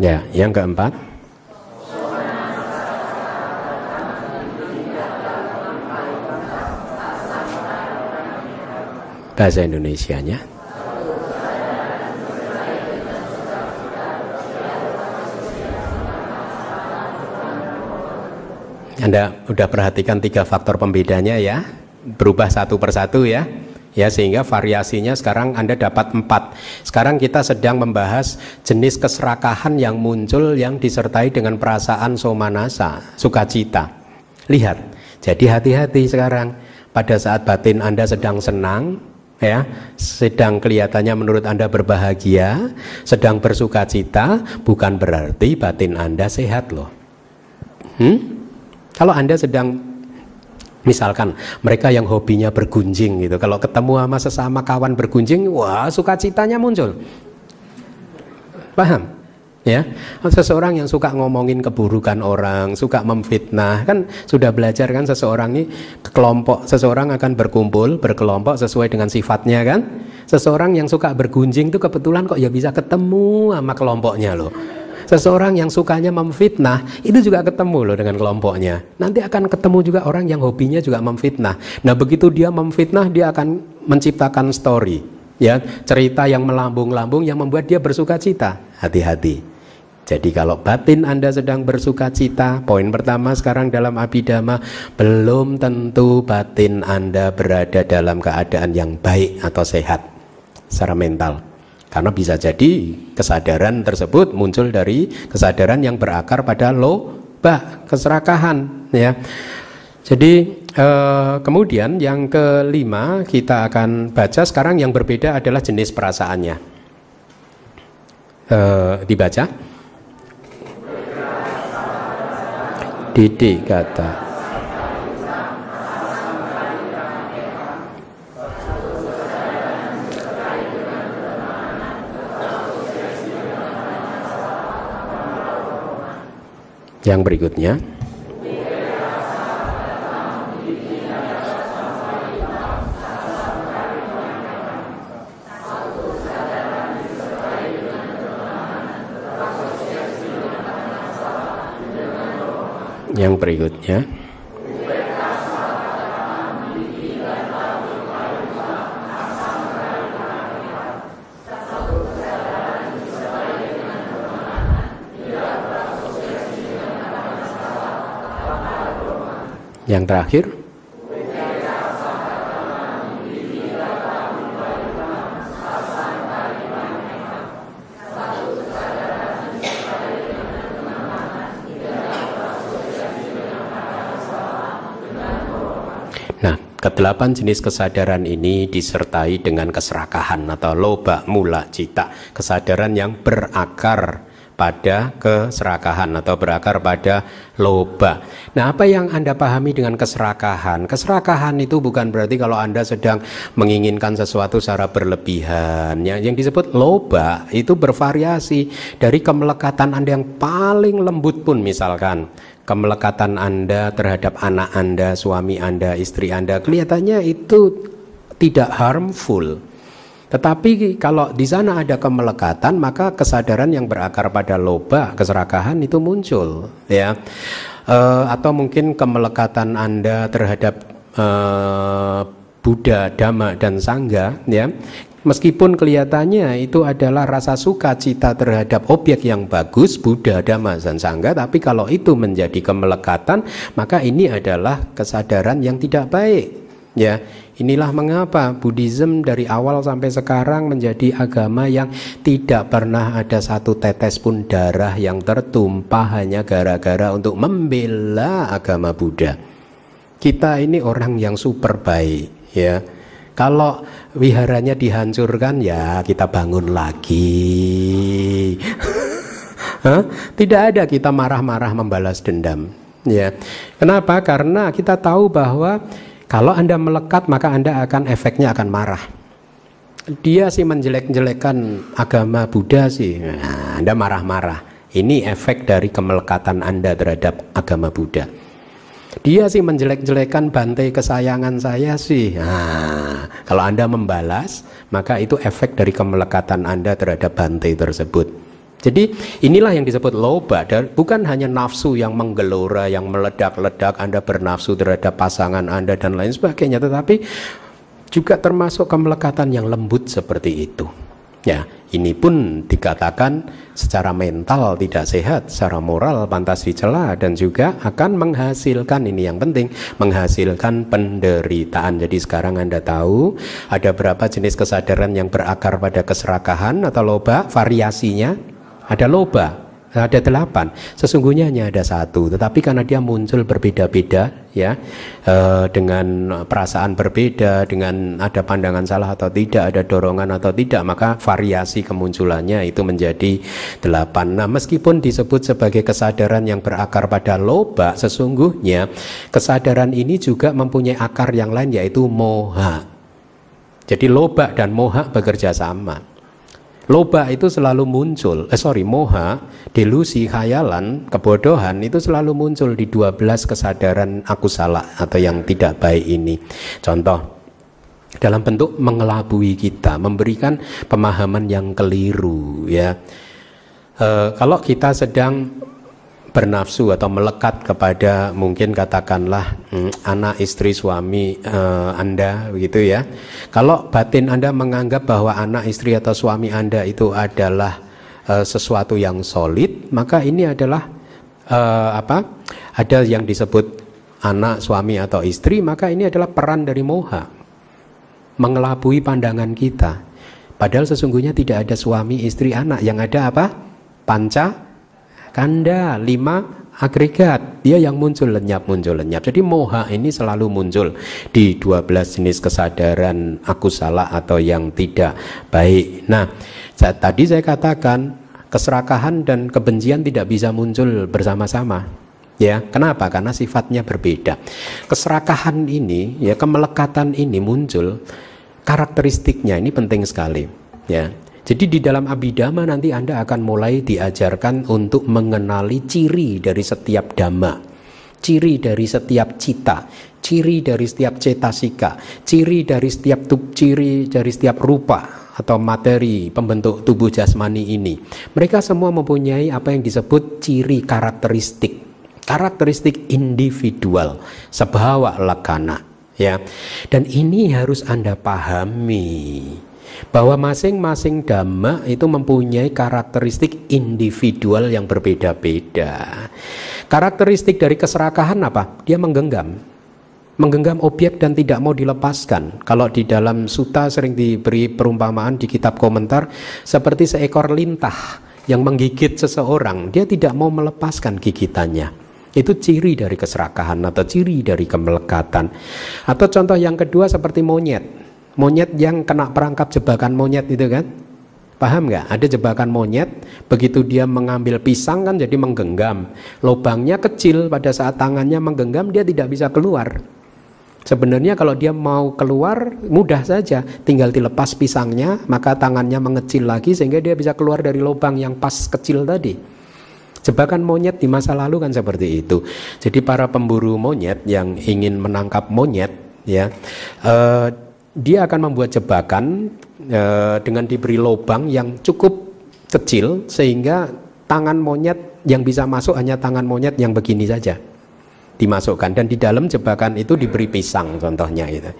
Ya, yang keempat Bahasa Indonesianya. Anda sudah perhatikan tiga faktor pembedanya ya, berubah satu persatu ya, ya sehingga variasinya sekarang Anda dapat empat. Sekarang kita sedang membahas jenis keserakahan yang muncul yang disertai dengan perasaan somanasa, sukacita. Lihat, jadi hati-hati sekarang pada saat batin Anda sedang senang, ya, sedang kelihatannya menurut Anda berbahagia, sedang bersukacita, bukan berarti batin Anda sehat loh. Hmm? Kalau Anda sedang misalkan mereka yang hobinya bergunjing gitu, kalau ketemu sama sesama kawan bergunjing, wah sukacitanya muncul. Paham? Ya, seseorang yang suka ngomongin keburukan orang, suka memfitnah, kan sudah belajar kan seseorang ini kelompok, seseorang akan berkumpul, berkelompok sesuai dengan sifatnya kan. Seseorang yang suka bergunjing itu kebetulan kok ya bisa ketemu sama kelompoknya loh. Seseorang yang sukanya memfitnah itu juga ketemu loh dengan kelompoknya. Nanti akan ketemu juga orang yang hobinya juga memfitnah. Nah begitu dia memfitnah dia akan menciptakan story, ya cerita yang melambung-lambung yang membuat dia bersuka cita. Hati-hati. Jadi kalau batin Anda sedang bersuka cita, poin pertama sekarang dalam abidama belum tentu batin Anda berada dalam keadaan yang baik atau sehat secara mental. Karena bisa jadi kesadaran tersebut muncul dari kesadaran yang berakar pada loba, keserakahan ya. Jadi eh, kemudian yang kelima kita akan baca sekarang yang berbeda adalah jenis perasaannya. Eh, dibaca. Didik kata. Yang berikutnya Yang berikutnya. Yang terakhir Nah, kedelapan jenis kesadaran ini disertai dengan keserakahan atau loba mula cita, kesadaran yang berakar pada keserakahan atau berakar pada loba. Nah, apa yang Anda pahami dengan keserakahan? Keserakahan itu bukan berarti kalau Anda sedang menginginkan sesuatu secara berlebihan. Yang, yang disebut loba itu bervariasi dari kemelekatan Anda yang paling lembut pun misalkan kemelekatan Anda terhadap anak Anda, suami Anda, istri Anda kelihatannya itu tidak harmful tetapi kalau di sana ada kemelekatan, maka kesadaran yang berakar pada loba, keserakahan itu muncul, ya. E, atau mungkin kemelekatan Anda terhadap e, Buddha, Dhamma dan Sangga, ya. Meskipun kelihatannya itu adalah rasa suka cita terhadap objek yang bagus, Buddha, Dhamma, dan Sangga, tapi kalau itu menjadi kemelekatan, maka ini adalah kesadaran yang tidak baik. Ya, Inilah mengapa Buddhism dari awal sampai sekarang menjadi agama yang tidak pernah ada satu tetes pun darah yang tertumpah hanya gara-gara untuk membela agama Buddha. Kita ini orang yang super baik, ya. Kalau wiharanya dihancurkan ya kita bangun lagi. Tidak ada kita marah-marah membalas dendam. Ya. Kenapa? Karena kita tahu bahwa kalau Anda melekat maka Anda akan efeknya akan marah. Dia sih menjelek-jelekan agama Buddha sih. Nah, anda marah-marah. Ini efek dari kemelekatan Anda terhadap agama Buddha. Dia sih menjelek-jelekan bantai kesayangan saya sih. Nah, kalau Anda membalas, maka itu efek dari kemelekatan Anda terhadap bantai tersebut. Jadi inilah yang disebut loba bukan hanya nafsu yang menggelora, yang meledak-ledak Anda bernafsu terhadap pasangan Anda dan lain sebagainya, tetapi juga termasuk kemelekatan yang lembut seperti itu. Ya, ini pun dikatakan secara mental tidak sehat, secara moral pantas dicela dan juga akan menghasilkan ini yang penting, menghasilkan penderitaan. Jadi sekarang Anda tahu ada berapa jenis kesadaran yang berakar pada keserakahan atau loba, variasinya ada loba, ada delapan. Sesungguhnya hanya ada satu. Tetapi karena dia muncul berbeda-beda ya e, dengan perasaan berbeda dengan ada pandangan salah atau tidak ada dorongan atau tidak maka variasi kemunculannya itu menjadi delapan. Nah meskipun disebut sebagai kesadaran yang berakar pada loba sesungguhnya kesadaran ini juga mempunyai akar yang lain yaitu moha. Jadi loba dan moha bekerja sama Loba itu selalu muncul, eh sorry, moha, delusi, khayalan, kebodohan itu selalu muncul di 12 kesadaran aku salah atau yang tidak baik ini. Contoh, dalam bentuk mengelabui kita, memberikan pemahaman yang keliru ya. E, kalau kita sedang bernafsu atau melekat kepada mungkin katakanlah hmm, anak istri suami uh, Anda begitu ya. Kalau batin Anda menganggap bahwa anak istri atau suami Anda itu adalah uh, sesuatu yang solid, maka ini adalah uh, apa? Ada yang disebut anak suami atau istri, maka ini adalah peran dari moha mengelabui pandangan kita. Padahal sesungguhnya tidak ada suami, istri, anak. Yang ada apa? Panca kanda, lima agregat. Dia yang muncul lenyap, muncul lenyap. Jadi moha ini selalu muncul di 12 jenis kesadaran aku salah atau yang tidak baik. Nah, tadi saya katakan keserakahan dan kebencian tidak bisa muncul bersama-sama. Ya, kenapa? Karena sifatnya berbeda. Keserakahan ini, ya kemelekatan ini muncul karakteristiknya ini penting sekali. Ya, jadi di dalam abidama nanti Anda akan mulai diajarkan untuk mengenali ciri dari setiap dhamma, ciri dari setiap cita, ciri dari setiap cetasika, ciri dari setiap tub, ciri dari setiap rupa atau materi pembentuk tubuh jasmani ini. Mereka semua mempunyai apa yang disebut ciri karakteristik, karakteristik individual, sebawa lakana, ya. Dan ini harus Anda pahami bahwa masing-masing dhamma itu mempunyai karakteristik individual yang berbeda-beda. Karakteristik dari keserakahan apa? Dia menggenggam. Menggenggam objek dan tidak mau dilepaskan. Kalau di dalam suta sering diberi perumpamaan di kitab komentar seperti seekor lintah yang menggigit seseorang, dia tidak mau melepaskan gigitannya. Itu ciri dari keserakahan atau ciri dari kemelekatan. Atau contoh yang kedua seperti monyet monyet yang kena perangkap jebakan monyet itu kan? Paham nggak? Ada jebakan monyet begitu dia mengambil pisang kan jadi menggenggam. Lubangnya kecil pada saat tangannya menggenggam dia tidak bisa keluar. Sebenarnya kalau dia mau keluar mudah saja. Tinggal dilepas pisangnya maka tangannya mengecil lagi sehingga dia bisa keluar dari lubang yang pas kecil tadi. Jebakan monyet di masa lalu kan seperti itu. Jadi para pemburu monyet yang ingin menangkap monyet ya eh, dia akan membuat jebakan e, dengan diberi lubang yang cukup kecil sehingga tangan monyet yang bisa masuk hanya tangan monyet yang begini saja dimasukkan. Dan di dalam jebakan itu diberi pisang contohnya itu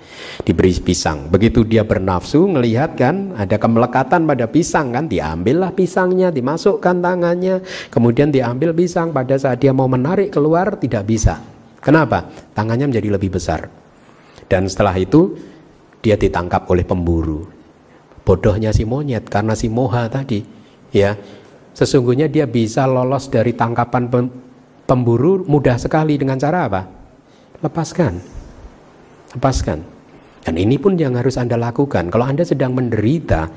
diberi pisang. Begitu dia bernafsu melihat kan ada kemelekatan pada pisang kan diambillah pisangnya dimasukkan tangannya kemudian diambil pisang. Pada saat dia mau menarik keluar tidak bisa. Kenapa? Tangannya menjadi lebih besar. Dan setelah itu dia ditangkap oleh pemburu. Bodohnya si monyet karena si moha tadi, ya. Sesungguhnya dia bisa lolos dari tangkapan pemburu mudah sekali dengan cara apa? Lepaskan. Lepaskan. Dan ini pun yang harus Anda lakukan. Kalau Anda sedang menderita,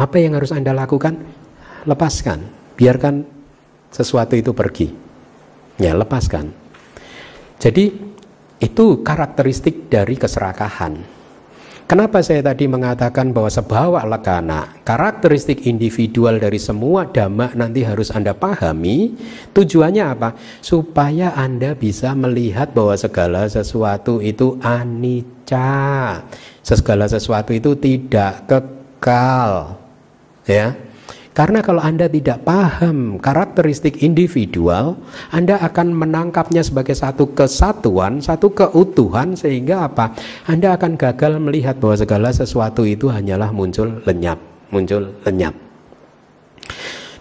apa yang harus Anda lakukan? Lepaskan. Biarkan sesuatu itu pergi. Ya, lepaskan. Jadi itu karakteristik dari keserakahan. Kenapa saya tadi mengatakan bahwa sebawa lekana, karakteristik individual dari semua dhamma nanti harus Anda pahami. Tujuannya apa? Supaya Anda bisa melihat bahwa segala sesuatu itu anicca. Segala sesuatu itu tidak kekal. Ya. Karena kalau Anda tidak paham karakteristik individual, Anda akan menangkapnya sebagai satu kesatuan, satu keutuhan sehingga apa? Anda akan gagal melihat bahwa segala sesuatu itu hanyalah muncul lenyap, muncul lenyap.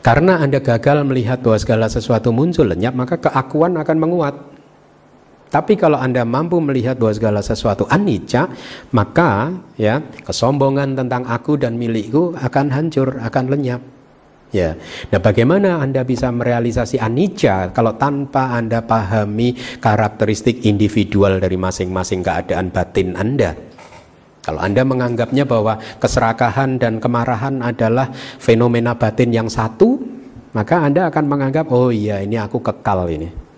Karena Anda gagal melihat bahwa segala sesuatu muncul lenyap, maka keakuan akan menguat. Tapi kalau Anda mampu melihat bahwa segala sesuatu anicca, maka ya kesombongan tentang aku dan milikku akan hancur, akan lenyap. Ya. Nah, bagaimana Anda bisa merealisasi anicca kalau tanpa Anda pahami karakteristik individual dari masing-masing keadaan batin Anda? Kalau Anda menganggapnya bahwa keserakahan dan kemarahan adalah fenomena batin yang satu, maka Anda akan menganggap, oh iya ini aku kekal ini.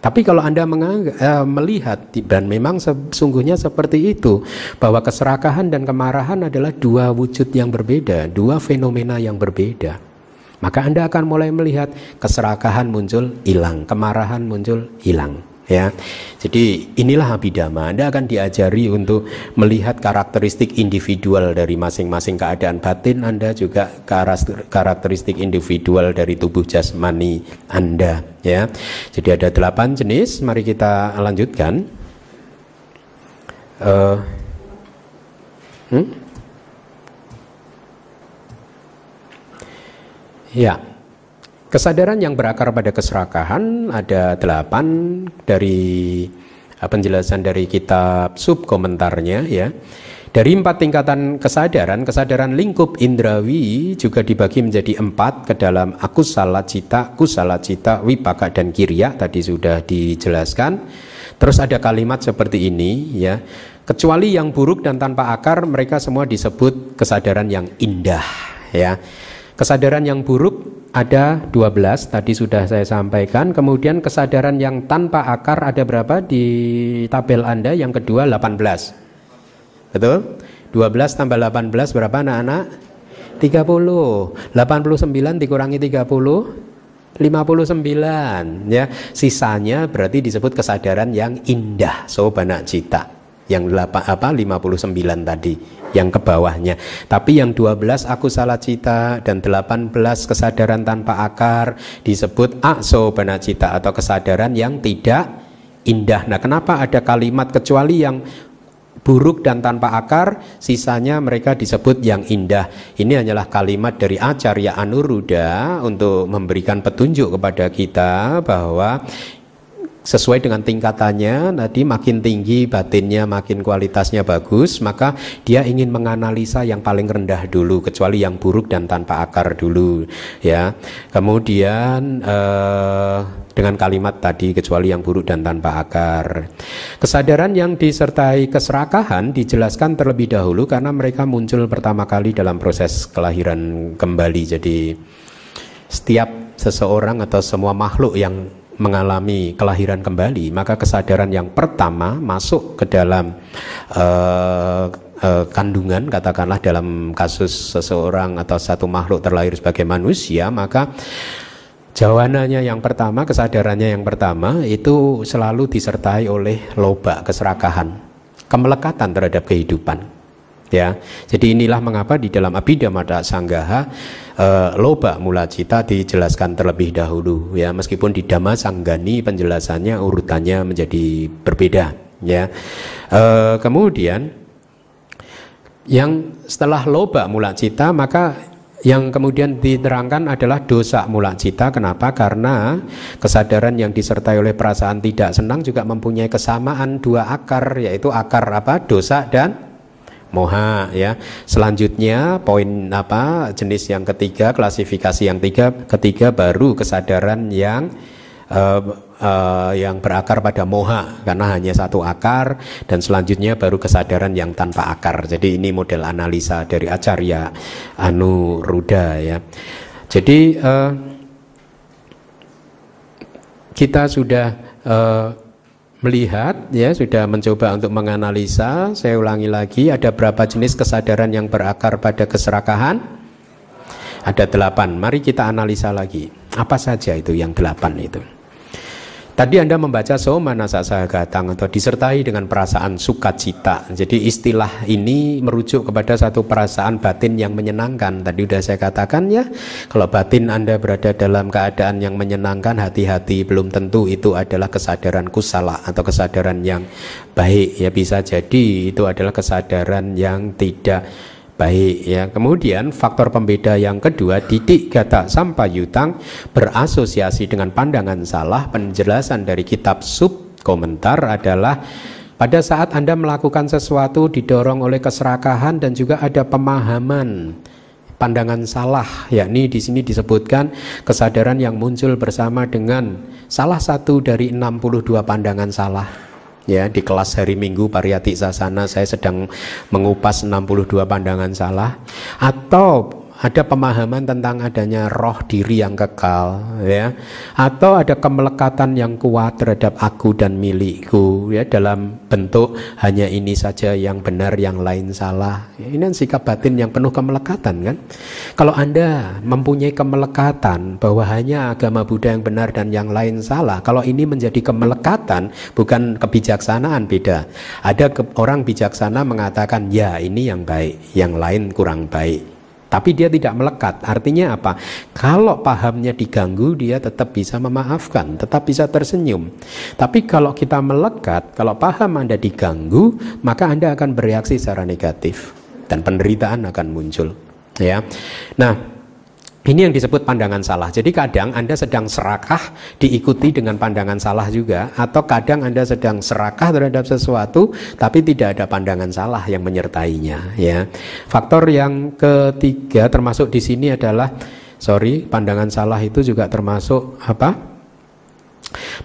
Tapi kalau Anda eh, melihat dan memang sesungguhnya seperti itu bahwa keserakahan dan kemarahan adalah dua wujud yang berbeda, dua fenomena yang berbeda. Maka Anda akan mulai melihat keserakahan muncul hilang, kemarahan muncul hilang ya. Jadi inilah abidama. Anda akan diajari untuk melihat karakteristik individual dari masing-masing keadaan batin Anda juga karakteristik individual dari tubuh jasmani Anda ya. Jadi ada delapan jenis. Mari kita lanjutkan. Uh, hmm? Ya. Kesadaran yang berakar pada keserakahan ada delapan dari eh, penjelasan dari kitab sub komentarnya ya. Dari empat tingkatan kesadaran, kesadaran lingkup indrawi juga dibagi menjadi empat ke dalam akusala cita, kusala cita, wipaka dan kirya tadi sudah dijelaskan. Terus ada kalimat seperti ini ya. Kecuali yang buruk dan tanpa akar mereka semua disebut kesadaran yang indah ya. Kesadaran yang buruk ada 12 tadi sudah saya sampaikan. Kemudian kesadaran yang tanpa akar ada berapa di tabel Anda? Yang kedua 18 betul? 12 tambah 18 berapa anak-anak? 30 89 dikurangi 30 59 ya. Sisanya berarti disebut kesadaran yang indah sobana cita yang 8 apa 59 tadi yang ke bawahnya. Tapi yang 12 aku salah cita dan 18 kesadaran tanpa akar disebut akso cita atau kesadaran yang tidak indah. Nah, kenapa ada kalimat kecuali yang buruk dan tanpa akar, sisanya mereka disebut yang indah. Ini hanyalah kalimat dari Acarya Anuruddha untuk memberikan petunjuk kepada kita bahwa sesuai dengan tingkatannya tadi makin tinggi batinnya makin kualitasnya bagus maka dia ingin menganalisa yang paling rendah dulu kecuali yang buruk dan tanpa akar dulu ya. Kemudian eh, dengan kalimat tadi kecuali yang buruk dan tanpa akar. Kesadaran yang disertai keserakahan dijelaskan terlebih dahulu karena mereka muncul pertama kali dalam proses kelahiran kembali. Jadi setiap seseorang atau semua makhluk yang mengalami kelahiran kembali, maka kesadaran yang pertama masuk ke dalam uh, uh, kandungan, katakanlah dalam kasus seseorang atau satu makhluk terlahir sebagai manusia, maka jawabannya yang pertama, kesadarannya yang pertama itu selalu disertai oleh loba keserakahan, kemelekatan terhadap kehidupan ya. Jadi inilah mengapa di dalam Abhidhamma Sanggaha e, loba mula cita dijelaskan terlebih dahulu ya meskipun di Dhamma Sanggani penjelasannya urutannya menjadi berbeda ya. E, kemudian yang setelah loba mula cita maka yang kemudian diterangkan adalah dosa mula cita. Kenapa? Karena kesadaran yang disertai oleh perasaan tidak senang juga mempunyai kesamaan dua akar, yaitu akar apa? Dosa dan moha ya. Selanjutnya poin apa jenis yang ketiga klasifikasi yang tiga ketiga baru kesadaran yang uh, uh, yang berakar pada moha karena hanya satu akar dan selanjutnya baru kesadaran yang tanpa akar. Jadi ini model analisa dari Acarya Anu Ruda ya. Jadi uh, kita sudah uh, melihat ya sudah mencoba untuk menganalisa. Saya ulangi lagi ada berapa jenis kesadaran yang berakar pada keserakahan? Ada delapan. Mari kita analisa lagi. Apa saja itu yang delapan itu Tadi Anda membaca Soma Nasa Gatang atau disertai dengan perasaan sukacita. Jadi istilah ini merujuk kepada satu perasaan batin yang menyenangkan. Tadi sudah saya katakan ya, kalau batin Anda berada dalam keadaan yang menyenangkan, hati-hati belum tentu itu adalah kesadaran kusala atau kesadaran yang baik. Ya bisa jadi itu adalah kesadaran yang tidak baik ya. Kemudian faktor pembeda yang kedua didik kata sampayutang berasosiasi dengan pandangan salah. Penjelasan dari kitab sub komentar adalah pada saat Anda melakukan sesuatu didorong oleh keserakahan dan juga ada pemahaman pandangan salah yakni di sini disebutkan kesadaran yang muncul bersama dengan salah satu dari 62 pandangan salah ya di kelas hari Minggu Pariyati Sasana saya sedang mengupas 62 pandangan salah. Atau ada pemahaman tentang adanya roh diri yang kekal ya. Atau ada kemelekatan yang kuat terhadap aku dan milikku ya dalam bentuk hanya ini saja yang benar yang lain salah. Ini kan sikap batin yang penuh kemelekatan kan? Kalau anda mempunyai kemelekatan bahwa hanya agama Buddha yang benar dan yang lain salah kalau ini menjadi kemelekatan bukan kebijaksanaan beda. Ada ke, orang bijaksana mengatakan ya ini yang baik yang lain kurang baik tapi dia tidak melekat. Artinya apa? Kalau pahamnya diganggu, dia tetap bisa memaafkan, tetap bisa tersenyum. Tapi kalau kita melekat, kalau paham Anda diganggu, maka Anda akan bereaksi secara negatif dan penderitaan akan muncul. Ya. Nah, ini yang disebut pandangan salah. Jadi kadang Anda sedang serakah diikuti dengan pandangan salah juga atau kadang Anda sedang serakah terhadap sesuatu tapi tidak ada pandangan salah yang menyertainya ya. Faktor yang ketiga termasuk di sini adalah sorry, pandangan salah itu juga termasuk apa?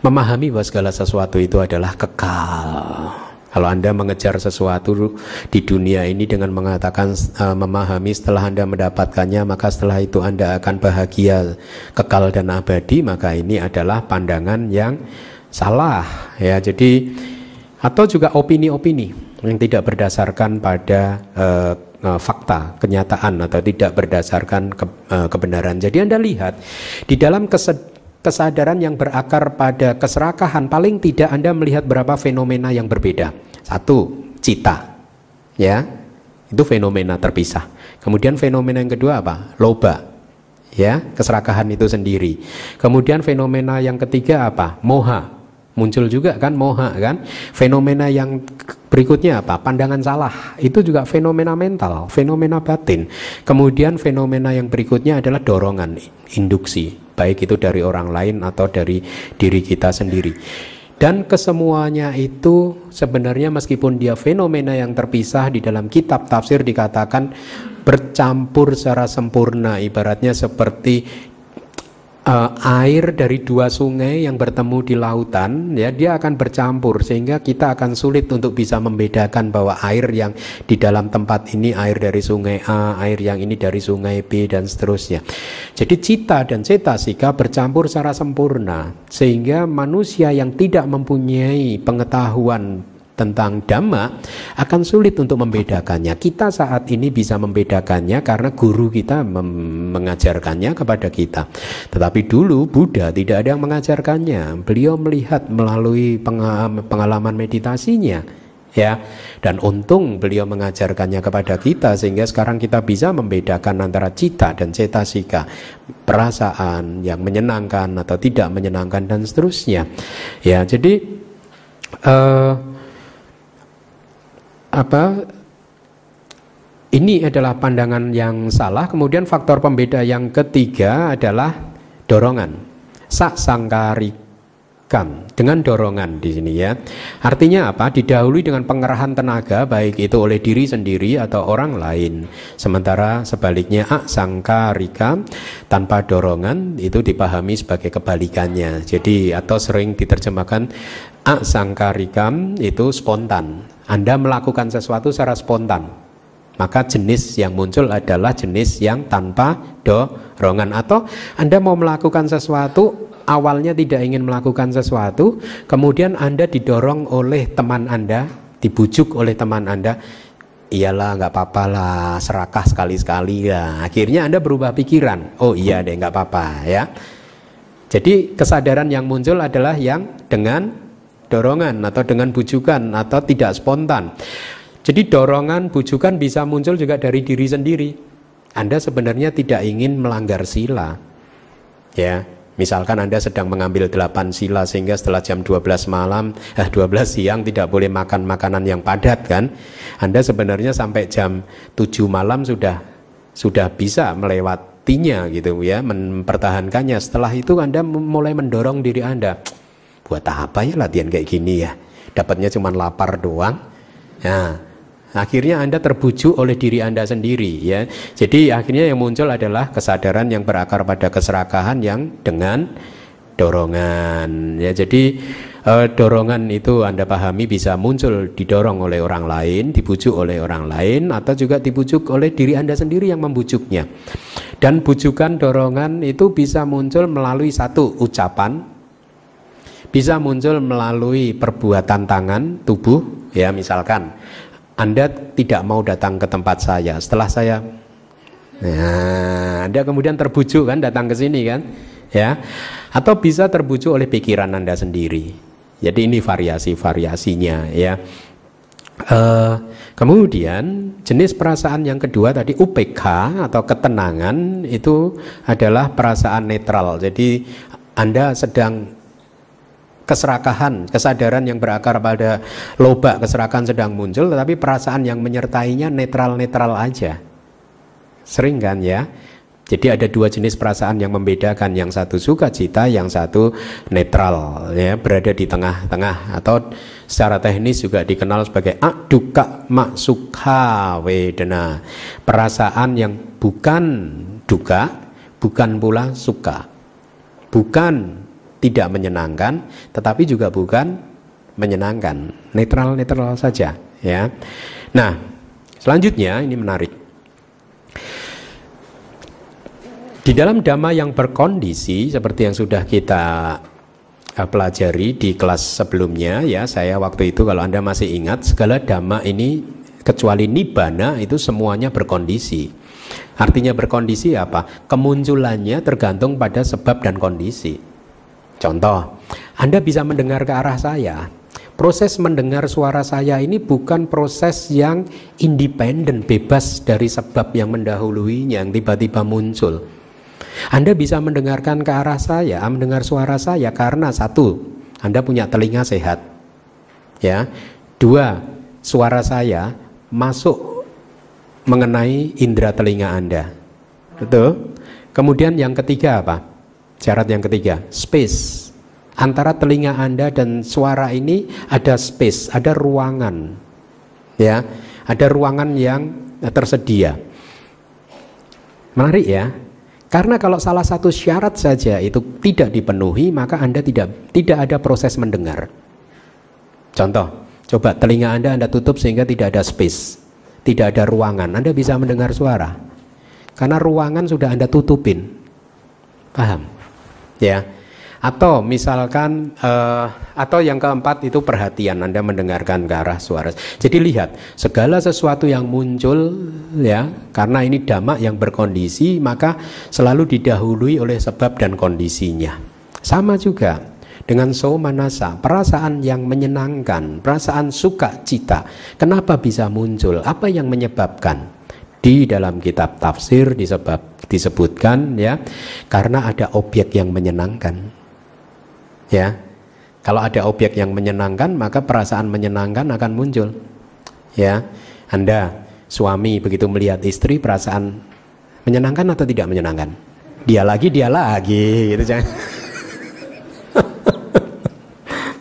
Memahami bahwa segala sesuatu itu adalah kekal. Kalau Anda mengejar sesuatu di dunia ini dengan mengatakan uh, memahami setelah Anda mendapatkannya maka setelah itu Anda akan bahagia kekal dan abadi maka ini adalah pandangan yang salah ya. Jadi atau juga opini-opini yang tidak berdasarkan pada uh, fakta, kenyataan atau tidak berdasarkan ke, uh, kebenaran. Jadi Anda lihat di dalam kesed kesadaran yang berakar pada keserakahan paling tidak Anda melihat berapa fenomena yang berbeda. Satu, cita. Ya. Itu fenomena terpisah. Kemudian fenomena yang kedua apa? Loba. Ya, keserakahan itu sendiri. Kemudian fenomena yang ketiga apa? Moha. Muncul juga kan moha kan? Fenomena yang berikutnya apa? Pandangan salah. Itu juga fenomena mental, fenomena batin. Kemudian fenomena yang berikutnya adalah dorongan, induksi baik itu dari orang lain atau dari diri kita sendiri. Dan kesemuanya itu sebenarnya meskipun dia fenomena yang terpisah di dalam kitab tafsir dikatakan bercampur secara sempurna ibaratnya seperti uh, air dari dua sungai yang bertemu di lautan ya dia akan bercampur sehingga kita akan sulit untuk bisa membedakan bahwa air yang di dalam tempat ini air dari sungai A, air yang ini dari sungai B dan seterusnya. Jadi cita dan cetasika bercampur secara sempurna sehingga manusia yang tidak mempunyai pengetahuan tentang dhamma akan sulit untuk membedakannya. Kita saat ini bisa membedakannya karena guru kita mengajarkannya kepada kita. Tetapi dulu Buddha tidak ada yang mengajarkannya. Beliau melihat melalui pengalaman meditasinya. Ya, dan untung beliau mengajarkannya kepada kita sehingga sekarang kita bisa membedakan antara cita dan cetasika, perasaan yang menyenangkan atau tidak menyenangkan dan seterusnya. Ya, jadi uh, apa ini adalah pandangan yang salah. Kemudian faktor pembeda yang ketiga adalah dorongan. Sak sangkarikan dengan dorongan di sini ya. Artinya apa? Didahului dengan pengerahan tenaga baik itu oleh diri sendiri atau orang lain. Sementara sebaliknya ak sangkarika tanpa dorongan itu dipahami sebagai kebalikannya. Jadi atau sering diterjemahkan ak sangkarikam itu spontan anda melakukan sesuatu secara spontan, maka jenis yang muncul adalah jenis yang tanpa dorongan atau Anda mau melakukan sesuatu awalnya tidak ingin melakukan sesuatu, kemudian Anda didorong oleh teman Anda, dibujuk oleh teman Anda, iyalah nggak apa-apa lah, serakah sekali-sekali ya. Akhirnya Anda berubah pikiran, oh iya deh nggak apa-apa ya. Jadi kesadaran yang muncul adalah yang dengan dorongan atau dengan bujukan atau tidak spontan. Jadi dorongan, bujukan bisa muncul juga dari diri sendiri. Anda sebenarnya tidak ingin melanggar sila. Ya, misalkan Anda sedang mengambil delapan sila sehingga setelah jam 12 malam, eh 12 siang tidak boleh makan makanan yang padat kan? Anda sebenarnya sampai jam 7 malam sudah sudah bisa melewatinya gitu ya, mempertahankannya. Setelah itu Anda mulai mendorong diri Anda. Buat apa ya latihan kayak gini ya? Dapatnya cuma lapar doang. Nah, Akhirnya Anda terbujuk oleh diri Anda sendiri ya. Jadi akhirnya yang muncul adalah kesadaran yang berakar pada keserakahan yang dengan dorongan ya. Jadi eh, dorongan itu Anda pahami bisa muncul didorong oleh orang lain, dibujuk oleh orang lain atau juga dibujuk oleh diri Anda sendiri yang membujuknya. Dan bujukan dorongan itu bisa muncul melalui satu ucapan bisa muncul melalui perbuatan tangan tubuh ya misalkan anda tidak mau datang ke tempat saya. Setelah saya Nah, Anda kemudian terbujuk kan datang ke sini kan? Ya. Atau bisa terbujuk oleh pikiran Anda sendiri. Jadi ini variasi-variasinya ya. Uh, kemudian jenis perasaan yang kedua tadi UPK atau ketenangan itu adalah perasaan netral. Jadi Anda sedang keserakahan, kesadaran yang berakar pada loba keserakahan sedang muncul, tetapi perasaan yang menyertainya netral-netral aja. Sering kan ya? Jadi ada dua jenis perasaan yang membedakan, yang satu sukacita, yang satu netral, ya berada di tengah-tengah atau secara teknis juga dikenal sebagai aduka maksukha wedana, perasaan yang bukan duka, bukan pula suka, bukan tidak menyenangkan, tetapi juga bukan menyenangkan, netral-netral saja, ya. Nah, selanjutnya ini menarik. Di dalam dhamma yang berkondisi seperti yang sudah kita uh, pelajari di kelas sebelumnya ya, saya waktu itu kalau Anda masih ingat segala dhamma ini kecuali nibbana itu semuanya berkondisi. Artinya berkondisi apa? Kemunculannya tergantung pada sebab dan kondisi. Contoh, Anda bisa mendengar ke arah saya. Proses mendengar suara saya ini bukan proses yang independen, bebas dari sebab yang mendahuluinya, yang tiba-tiba muncul. Anda bisa mendengarkan ke arah saya, mendengar suara saya karena satu, Anda punya telinga sehat. Ya. Dua, suara saya masuk mengenai indera telinga Anda. Betul? Kemudian yang ketiga apa? Syarat yang ketiga, space. Antara telinga Anda dan suara ini ada space, ada ruangan. Ya, ada ruangan yang tersedia. Menarik ya. Karena kalau salah satu syarat saja itu tidak dipenuhi, maka Anda tidak tidak ada proses mendengar. Contoh, coba telinga Anda Anda tutup sehingga tidak ada space, tidak ada ruangan. Anda bisa mendengar suara. Karena ruangan sudah Anda tutupin. Paham? Ya atau misalkan uh, atau yang keempat itu perhatian Anda mendengarkan ke arah suara. Jadi lihat segala sesuatu yang muncul ya karena ini damak yang berkondisi maka selalu didahului oleh sebab dan kondisinya. Sama juga dengan somanasa, perasaan yang menyenangkan, perasaan suka cita. Kenapa bisa muncul? Apa yang menyebabkan? Di dalam kitab tafsir disebab disebutkan ya karena ada objek yang menyenangkan ya. Kalau ada objek yang menyenangkan maka perasaan menyenangkan akan muncul ya. Anda suami begitu melihat istri perasaan menyenangkan atau tidak menyenangkan? Dia lagi dia lagi gitu jangan.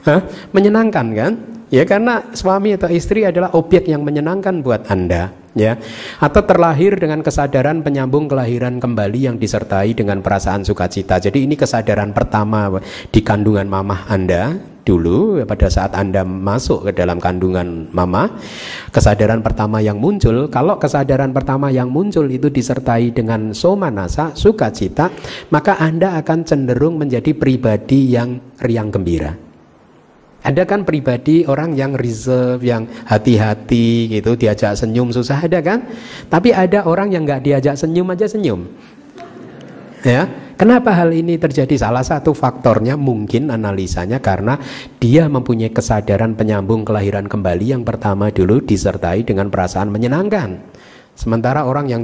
Menyenangkan kan ya karena suami atau istri adalah objek yang menyenangkan buat anda ya atau terlahir dengan kesadaran penyambung kelahiran kembali yang disertai dengan perasaan sukacita. Jadi ini kesadaran pertama di kandungan mamah Anda dulu pada saat Anda masuk ke dalam kandungan mama. Kesadaran pertama yang muncul, kalau kesadaran pertama yang muncul itu disertai dengan somanasa, sukacita, maka Anda akan cenderung menjadi pribadi yang riang gembira. Ada kan pribadi orang yang reserve, yang hati-hati gitu, diajak senyum susah ada kan? Tapi ada orang yang nggak diajak senyum aja senyum. Ya, kenapa hal ini terjadi? Salah satu faktornya mungkin analisanya karena dia mempunyai kesadaran penyambung kelahiran kembali yang pertama dulu disertai dengan perasaan menyenangkan. Sementara orang yang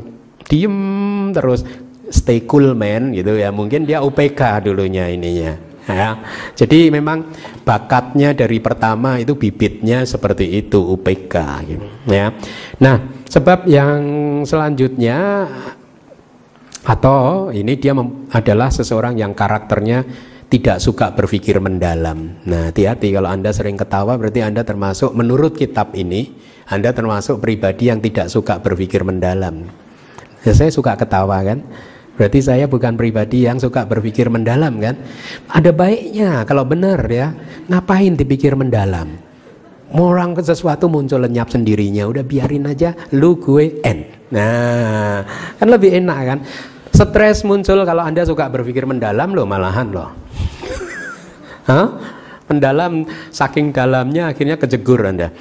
diem terus stay cool man gitu ya, mungkin dia UPK dulunya ininya ya. Jadi memang bakatnya dari pertama itu bibitnya seperti itu UPK gitu, ya. Nah, sebab yang selanjutnya atau ini dia adalah seseorang yang karakternya tidak suka berpikir mendalam. Nah, hati-hati kalau Anda sering ketawa berarti Anda termasuk menurut kitab ini Anda termasuk pribadi yang tidak suka berpikir mendalam. Ya, saya suka ketawa kan? Berarti saya bukan pribadi yang suka berpikir mendalam kan? Ada baiknya kalau benar ya. Ngapain dipikir mendalam? Orang ke sesuatu muncul lenyap sendirinya, udah biarin aja lu gue n. Nah, kan lebih enak kan? Stres muncul kalau Anda suka berpikir mendalam loh malahan loh. Hah? Mendalam saking dalamnya akhirnya kejegur Anda.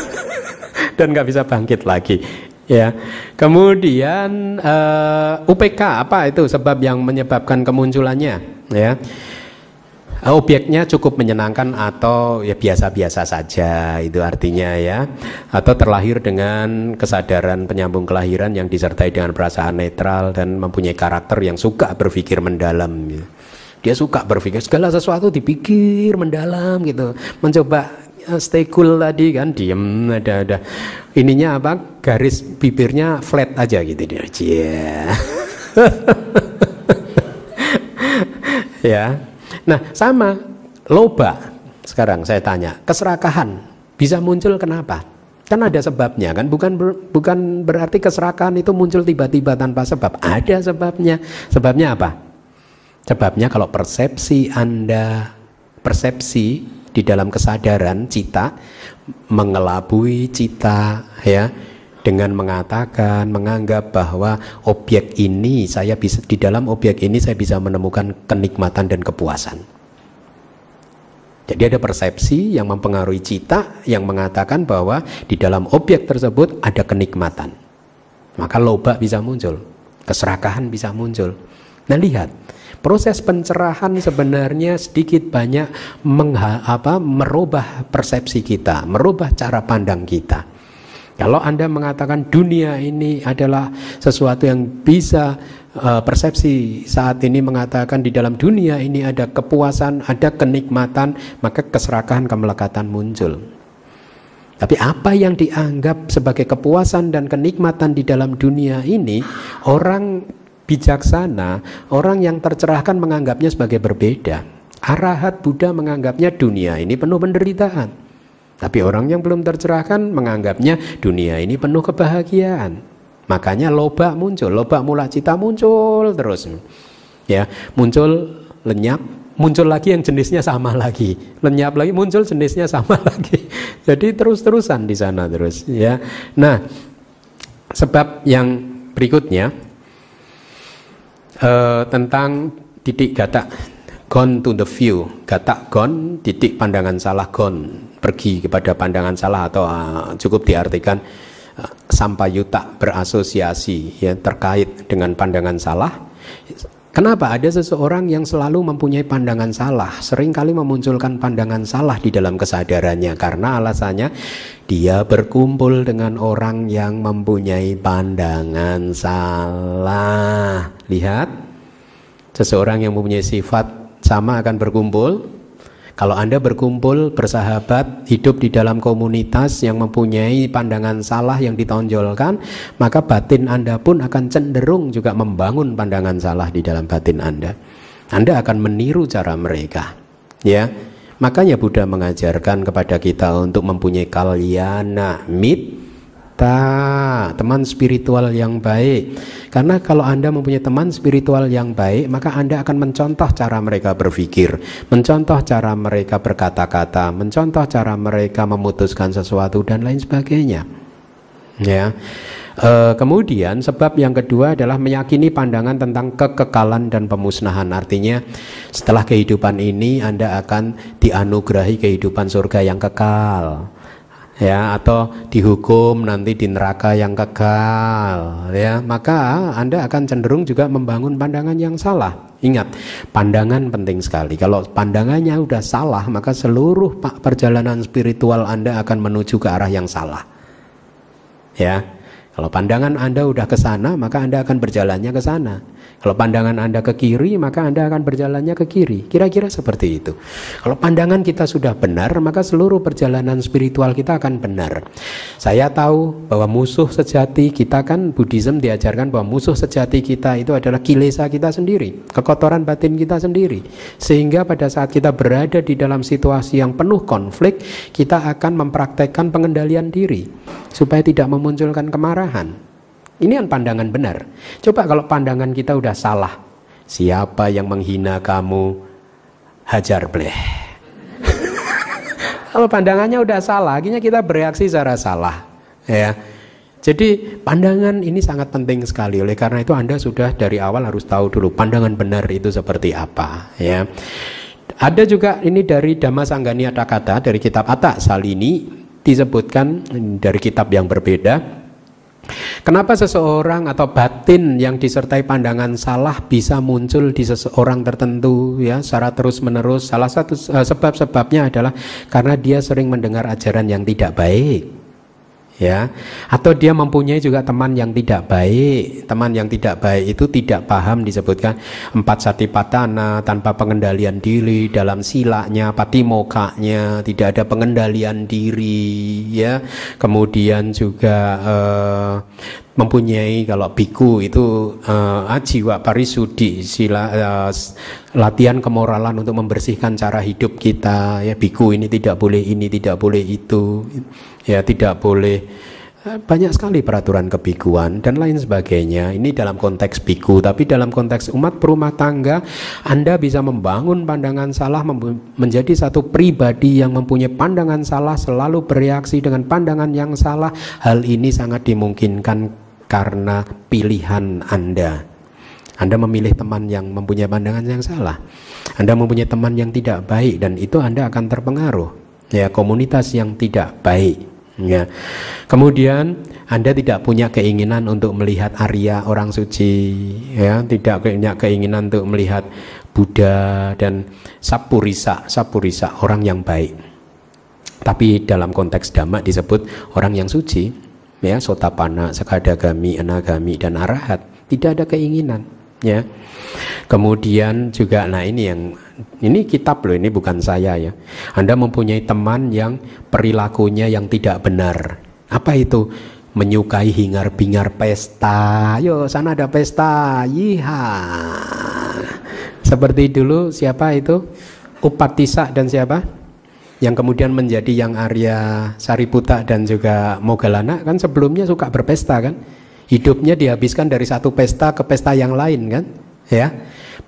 Dan nggak bisa bangkit lagi ya. Kemudian uh, eh, UPK apa itu sebab yang menyebabkan kemunculannya? Ya. Objeknya cukup menyenangkan atau ya biasa-biasa saja itu artinya ya. Atau terlahir dengan kesadaran penyambung kelahiran yang disertai dengan perasaan netral dan mempunyai karakter yang suka berpikir mendalam gitu. dia suka berpikir segala sesuatu dipikir mendalam gitu. Mencoba stay cool tadi kan diem ada ada. Ininya apa? Garis bibirnya flat aja gitu dia. Yeah. ya. Nah sama. Loba. Sekarang saya tanya keserakahan bisa muncul kenapa? Kan ada sebabnya kan? Bukan ber, bukan berarti keserakahan itu muncul tiba-tiba tanpa sebab. Ada sebabnya. Sebabnya apa? Sebabnya kalau persepsi anda persepsi di dalam kesadaran cita mengelabui cita ya dengan mengatakan menganggap bahwa objek ini saya bisa di dalam objek ini saya bisa menemukan kenikmatan dan kepuasan. Jadi ada persepsi yang mempengaruhi cita yang mengatakan bahwa di dalam objek tersebut ada kenikmatan. Maka loba bisa muncul, keserakahan bisa muncul. Nah lihat, Proses pencerahan sebenarnya sedikit banyak mengha, apa, merubah persepsi kita, merubah cara pandang kita. Kalau Anda mengatakan dunia ini adalah sesuatu yang bisa uh, persepsi saat ini mengatakan di dalam dunia ini ada kepuasan, ada kenikmatan, maka keserakahan kemelekatan muncul. Tapi apa yang dianggap sebagai kepuasan dan kenikmatan di dalam dunia ini, orang bijaksana, orang yang tercerahkan menganggapnya sebagai berbeda. Arahat Buddha menganggapnya dunia ini penuh penderitaan. Tapi orang yang belum tercerahkan menganggapnya dunia ini penuh kebahagiaan. Makanya loba muncul, loba mula cita muncul terus. Ya, muncul lenyap, muncul lagi yang jenisnya sama lagi. Lenyap lagi muncul jenisnya sama lagi. Jadi terus-terusan di sana terus ya. Nah, sebab yang berikutnya uh, tentang titik gatak gone to the view. Gatak gone titik pandangan salah gone. Pergi kepada pandangan salah atau uh, cukup diartikan uh, sampayuta berasosiasi ya terkait dengan pandangan salah Kenapa ada seseorang yang selalu mempunyai pandangan salah, sering kali memunculkan pandangan salah di dalam kesadarannya karena alasannya dia berkumpul dengan orang yang mempunyai pandangan salah. Lihat, seseorang yang mempunyai sifat sama akan berkumpul kalau Anda berkumpul, bersahabat, hidup di dalam komunitas yang mempunyai pandangan salah yang ditonjolkan, maka batin Anda pun akan cenderung juga membangun pandangan salah di dalam batin Anda. Anda akan meniru cara mereka. Ya. Makanya Buddha mengajarkan kepada kita untuk mempunyai kalyana mit kita, teman spiritual yang baik. Karena kalau Anda mempunyai teman spiritual yang baik, maka Anda akan mencontoh cara mereka berpikir, mencontoh cara mereka berkata-kata, mencontoh cara mereka memutuskan sesuatu dan lain sebagainya. Ya. E, kemudian sebab yang kedua adalah meyakini pandangan tentang kekekalan dan pemusnahan. Artinya setelah kehidupan ini Anda akan dianugerahi kehidupan surga yang kekal ya atau dihukum nanti di neraka yang kekal ya. Maka Anda akan cenderung juga membangun pandangan yang salah. Ingat pandangan penting sekali. Kalau pandangannya udah salah maka seluruh perjalanan spiritual Anda akan menuju ke arah yang salah. Ya kalau pandangan Anda udah ke sana, maka Anda akan berjalannya ke sana. Kalau pandangan Anda ke kiri, maka Anda akan berjalannya ke kiri. Kira-kira seperti itu. Kalau pandangan kita sudah benar, maka seluruh perjalanan spiritual kita akan benar. Saya tahu bahwa musuh sejati kita kan Buddhism diajarkan bahwa musuh sejati kita itu adalah kilesa kita sendiri, kekotoran batin kita sendiri. Sehingga pada saat kita berada di dalam situasi yang penuh konflik, kita akan mempraktekkan pengendalian diri supaya tidak memunculkan kemarahan. Ini kan pandangan benar. Coba kalau pandangan kita udah salah, siapa yang menghina kamu, hajar bleh. kalau pandangannya udah salah, akhirnya kita bereaksi secara salah. Ya, jadi pandangan ini sangat penting sekali. Oleh karena itu Anda sudah dari awal harus tahu dulu pandangan benar itu seperti apa. Ya. Ada juga ini dari Dhamma Sanggani Kata dari kitab Atta Salini disebutkan dari kitab yang berbeda. Kenapa seseorang atau batin yang disertai pandangan salah bisa muncul di seseorang tertentu ya secara terus menerus? Salah satu uh, sebab-sebabnya adalah karena dia sering mendengar ajaran yang tidak baik ya. Atau dia mempunyai juga teman yang tidak baik. Teman yang tidak baik itu tidak paham disebutkan empat satipatana tanpa pengendalian diri dalam silanya patimokanya tidak ada pengendalian diri ya. Kemudian juga uh, mempunyai kalau biku itu uh, jiwa parisudi sila uh, latihan kemoralan untuk membersihkan cara hidup kita ya biku ini tidak boleh ini tidak boleh itu ya tidak boleh eh, banyak sekali peraturan kebikuan dan lain sebagainya. Ini dalam konteks biku, tapi dalam konteks umat perumah tangga, Anda bisa membangun pandangan salah menjadi satu pribadi yang mempunyai pandangan salah, selalu bereaksi dengan pandangan yang salah. Hal ini sangat dimungkinkan karena pilihan Anda. Anda memilih teman yang mempunyai pandangan yang salah. Anda mempunyai teman yang tidak baik dan itu Anda akan terpengaruh. Ya, komunitas yang tidak baik Ya. Kemudian Anda tidak punya keinginan untuk melihat Arya orang suci, ya, tidak punya keinginan untuk melihat Buddha dan Sapurisa, Sapurisa orang yang baik. Tapi dalam konteks dhamma disebut orang yang suci, ya, sotapana, sekadagami, anagami dan arahat. Tidak ada keinginan, ya. Kemudian juga nah ini yang ini kitab loh, ini bukan saya ya. Anda mempunyai teman yang perilakunya yang tidak benar. Apa itu? Menyukai hingar-bingar pesta. Yo, sana ada pesta. Yiha. Seperti dulu siapa itu? Upatisa dan siapa? Yang kemudian menjadi yang Arya Sariputa dan juga Mogalana kan sebelumnya suka berpesta kan? Hidupnya dihabiskan dari satu pesta ke pesta yang lain kan? Ya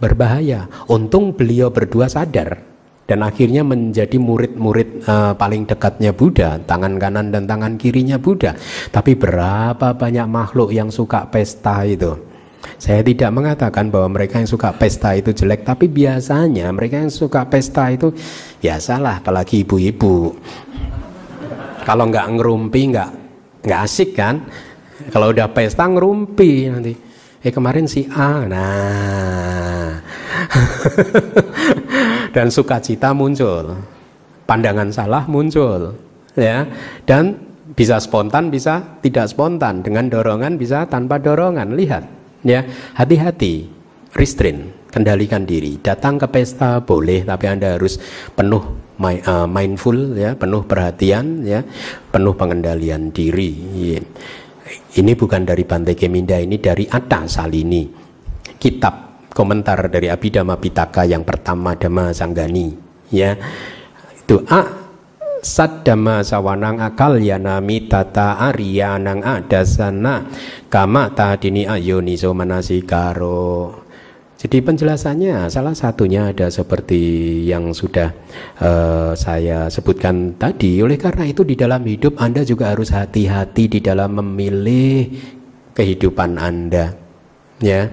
berbahaya. Untung beliau berdua sadar dan akhirnya menjadi murid-murid uh, paling dekatnya Buddha, tangan kanan dan tangan kirinya Buddha. Tapi berapa banyak makhluk yang suka pesta itu? Saya tidak mengatakan bahwa mereka yang suka pesta itu jelek, tapi biasanya mereka yang suka pesta itu ya salah, apalagi ibu-ibu. Kalau nggak ngerumpi nggak nggak asik kan? Kalau udah pesta ngerumpi nanti. Eh kemarin si A nah. Dan sukacita muncul. Pandangan salah muncul ya. Dan bisa spontan bisa tidak spontan. Dengan dorongan bisa tanpa dorongan. Lihat ya. Hati-hati restrain kendalikan diri datang ke pesta boleh tapi anda harus penuh uh, mindful ya penuh perhatian ya penuh pengendalian diri. Ini bukan dari Bante Keminda, ini dari Atta Salini. Kitab komentar dari Abhidhamma Pitaka yang pertama Dhamma Sanggani. Ya, itu A Saddama sawanang akal yana mitata aryanang adasana kama tadini ayoniso manasikaro jadi penjelasannya salah satunya ada seperti yang sudah uh, saya sebutkan tadi. Oleh karena itu di dalam hidup Anda juga harus hati-hati di dalam memilih kehidupan Anda. Ya.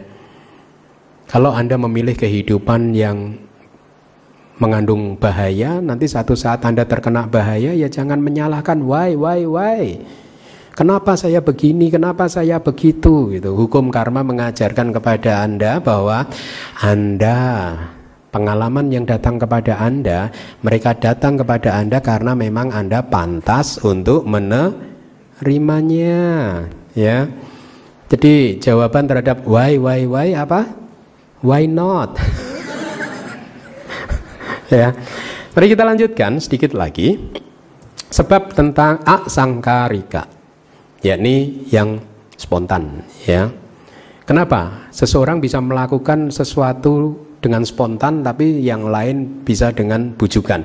Kalau Anda memilih kehidupan yang mengandung bahaya, nanti satu saat Anda terkena bahaya, ya jangan menyalahkan why, why, why. Kenapa saya begini, kenapa saya begitu gitu. Hukum karma mengajarkan kepada Anda bahwa Anda pengalaman yang datang kepada Anda, mereka datang kepada Anda karena memang Anda pantas untuk menerimanya, ya. Jadi jawaban terhadap why why why apa? Why not? ya. Mari kita lanjutkan sedikit lagi. Sebab tentang asangkarika, yakni yang spontan, ya. Kenapa? Seseorang bisa melakukan sesuatu dengan spontan tapi yang lain bisa dengan bujukan.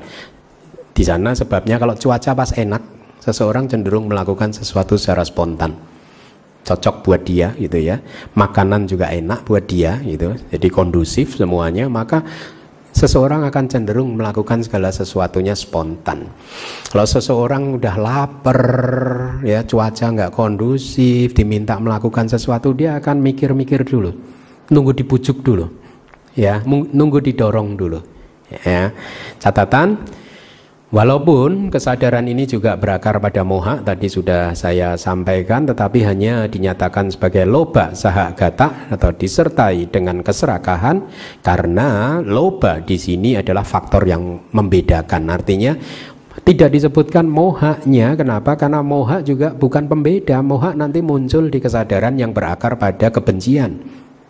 Di sana sebabnya kalau cuaca pas enak, seseorang cenderung melakukan sesuatu secara spontan. Cocok buat dia gitu ya. Makanan juga enak buat dia gitu. Jadi kondusif semuanya, maka seseorang akan cenderung melakukan segala sesuatunya spontan. Kalau seseorang udah lapar, ya cuaca nggak kondusif, diminta melakukan sesuatu, dia akan mikir-mikir dulu, nunggu dipujuk dulu, ya, nunggu didorong dulu. Ya, catatan Walaupun kesadaran ini juga berakar pada moha tadi sudah saya sampaikan tetapi hanya dinyatakan sebagai loba saha gata atau disertai dengan keserakahan karena loba di sini adalah faktor yang membedakan. Artinya tidak disebutkan mohanya kenapa? Karena moha juga bukan pembeda. Moha nanti muncul di kesadaran yang berakar pada kebencian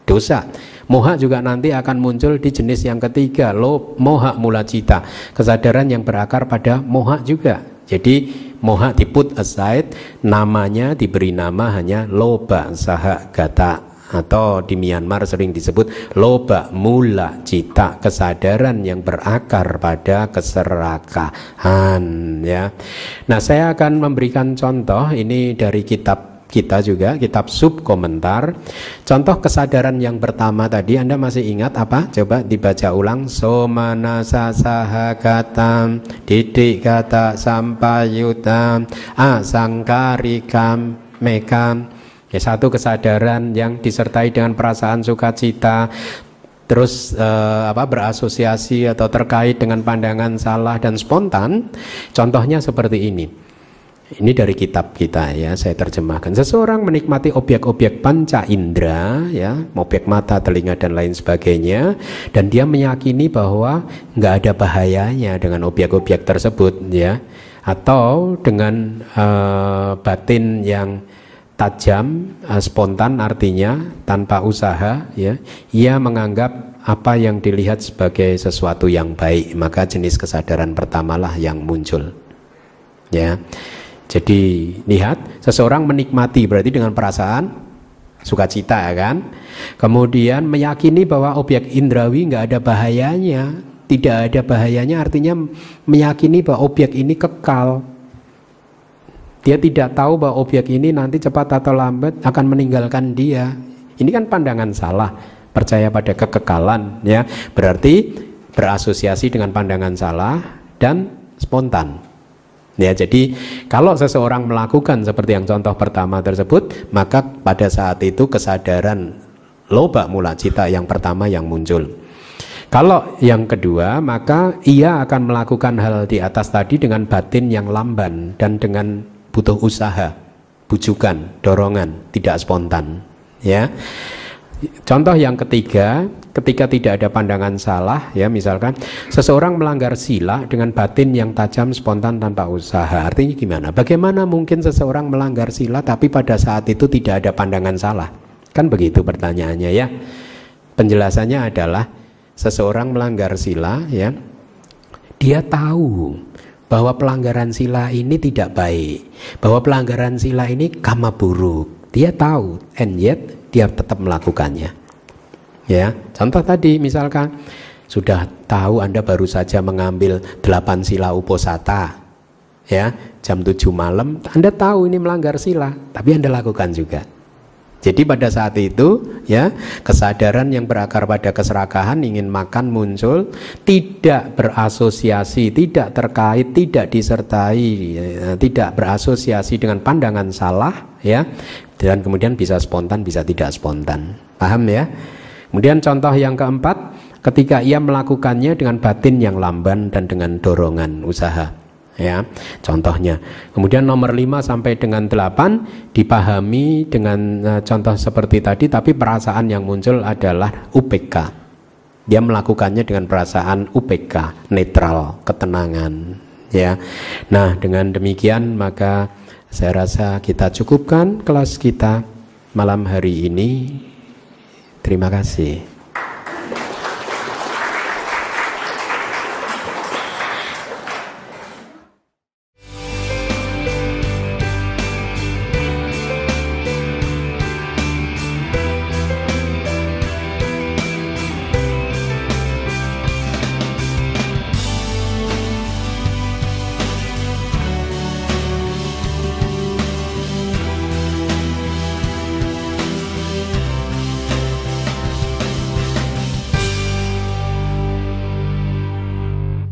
dosa. Moha juga nanti akan muncul di jenis yang ketiga, lo moha mula cita, kesadaran yang berakar pada moha juga. Jadi moha diput aside, namanya diberi nama hanya loba saha gata atau di Myanmar sering disebut loba mula cita kesadaran yang berakar pada keserakahan ya. Nah, saya akan memberikan contoh ini dari kitab kita juga kitab sub komentar. Contoh kesadaran yang pertama tadi Anda masih ingat apa? Coba dibaca ulang. Somanasa sahagatam didik kata sampayutam asangkarikam mekam ya satu kesadaran yang disertai dengan perasaan sukacita terus eh, apa berasosiasi atau terkait dengan pandangan salah dan spontan. Contohnya seperti ini ini dari kitab kita ya, saya terjemahkan. Seseorang menikmati objek-objek panca indera, ya, objek mata, telinga dan lain sebagainya, dan dia meyakini bahwa nggak ada bahayanya dengan objek-objek tersebut, ya, atau dengan uh, batin yang tajam, uh, spontan artinya tanpa usaha, ya, ia menganggap apa yang dilihat sebagai sesuatu yang baik, maka jenis kesadaran pertamalah yang muncul, ya. Jadi lihat seseorang menikmati berarti dengan perasaan sukacita ya kan. Kemudian meyakini bahwa objek indrawi nggak ada bahayanya, tidak ada bahayanya artinya meyakini bahwa objek ini kekal. Dia tidak tahu bahwa objek ini nanti cepat atau lambat akan meninggalkan dia. Ini kan pandangan salah, percaya pada kekekalan ya. Berarti berasosiasi dengan pandangan salah dan spontan. Ya, jadi kalau seseorang melakukan seperti yang contoh pertama tersebut, maka pada saat itu kesadaran loba mula cita yang pertama yang muncul. Kalau yang kedua, maka ia akan melakukan hal di atas tadi dengan batin yang lamban dan dengan butuh usaha, bujukan, dorongan, tidak spontan. Ya, Contoh yang ketiga, ketika tidak ada pandangan salah, ya misalkan seseorang melanggar sila dengan batin yang tajam, spontan tanpa usaha. Artinya gimana? Bagaimana mungkin seseorang melanggar sila tapi pada saat itu tidak ada pandangan salah? Kan begitu pertanyaannya ya. Penjelasannya adalah seseorang melanggar sila, ya dia tahu bahwa pelanggaran sila ini tidak baik, bahwa pelanggaran sila ini kama buruk. Dia tahu, and yet dia tetap melakukannya. Ya, contoh tadi misalkan sudah tahu Anda baru saja mengambil delapan sila uposata, ya jam 7 malam, Anda tahu ini melanggar sila, tapi Anda lakukan juga. Jadi pada saat itu ya kesadaran yang berakar pada keserakahan ingin makan muncul tidak berasosiasi, tidak terkait, tidak disertai, ya, tidak berasosiasi dengan pandangan salah ya dan kemudian bisa spontan bisa tidak spontan. Paham ya? Kemudian contoh yang keempat, ketika ia melakukannya dengan batin yang lamban dan dengan dorongan usaha. Ya contohnya. Kemudian nomor 5 sampai dengan 8 dipahami dengan uh, contoh seperti tadi tapi perasaan yang muncul adalah UPK dia melakukannya dengan perasaan UPK netral ketenangan. Ya. Nah dengan demikian maka saya rasa kita cukupkan kelas kita malam hari ini. Terima kasih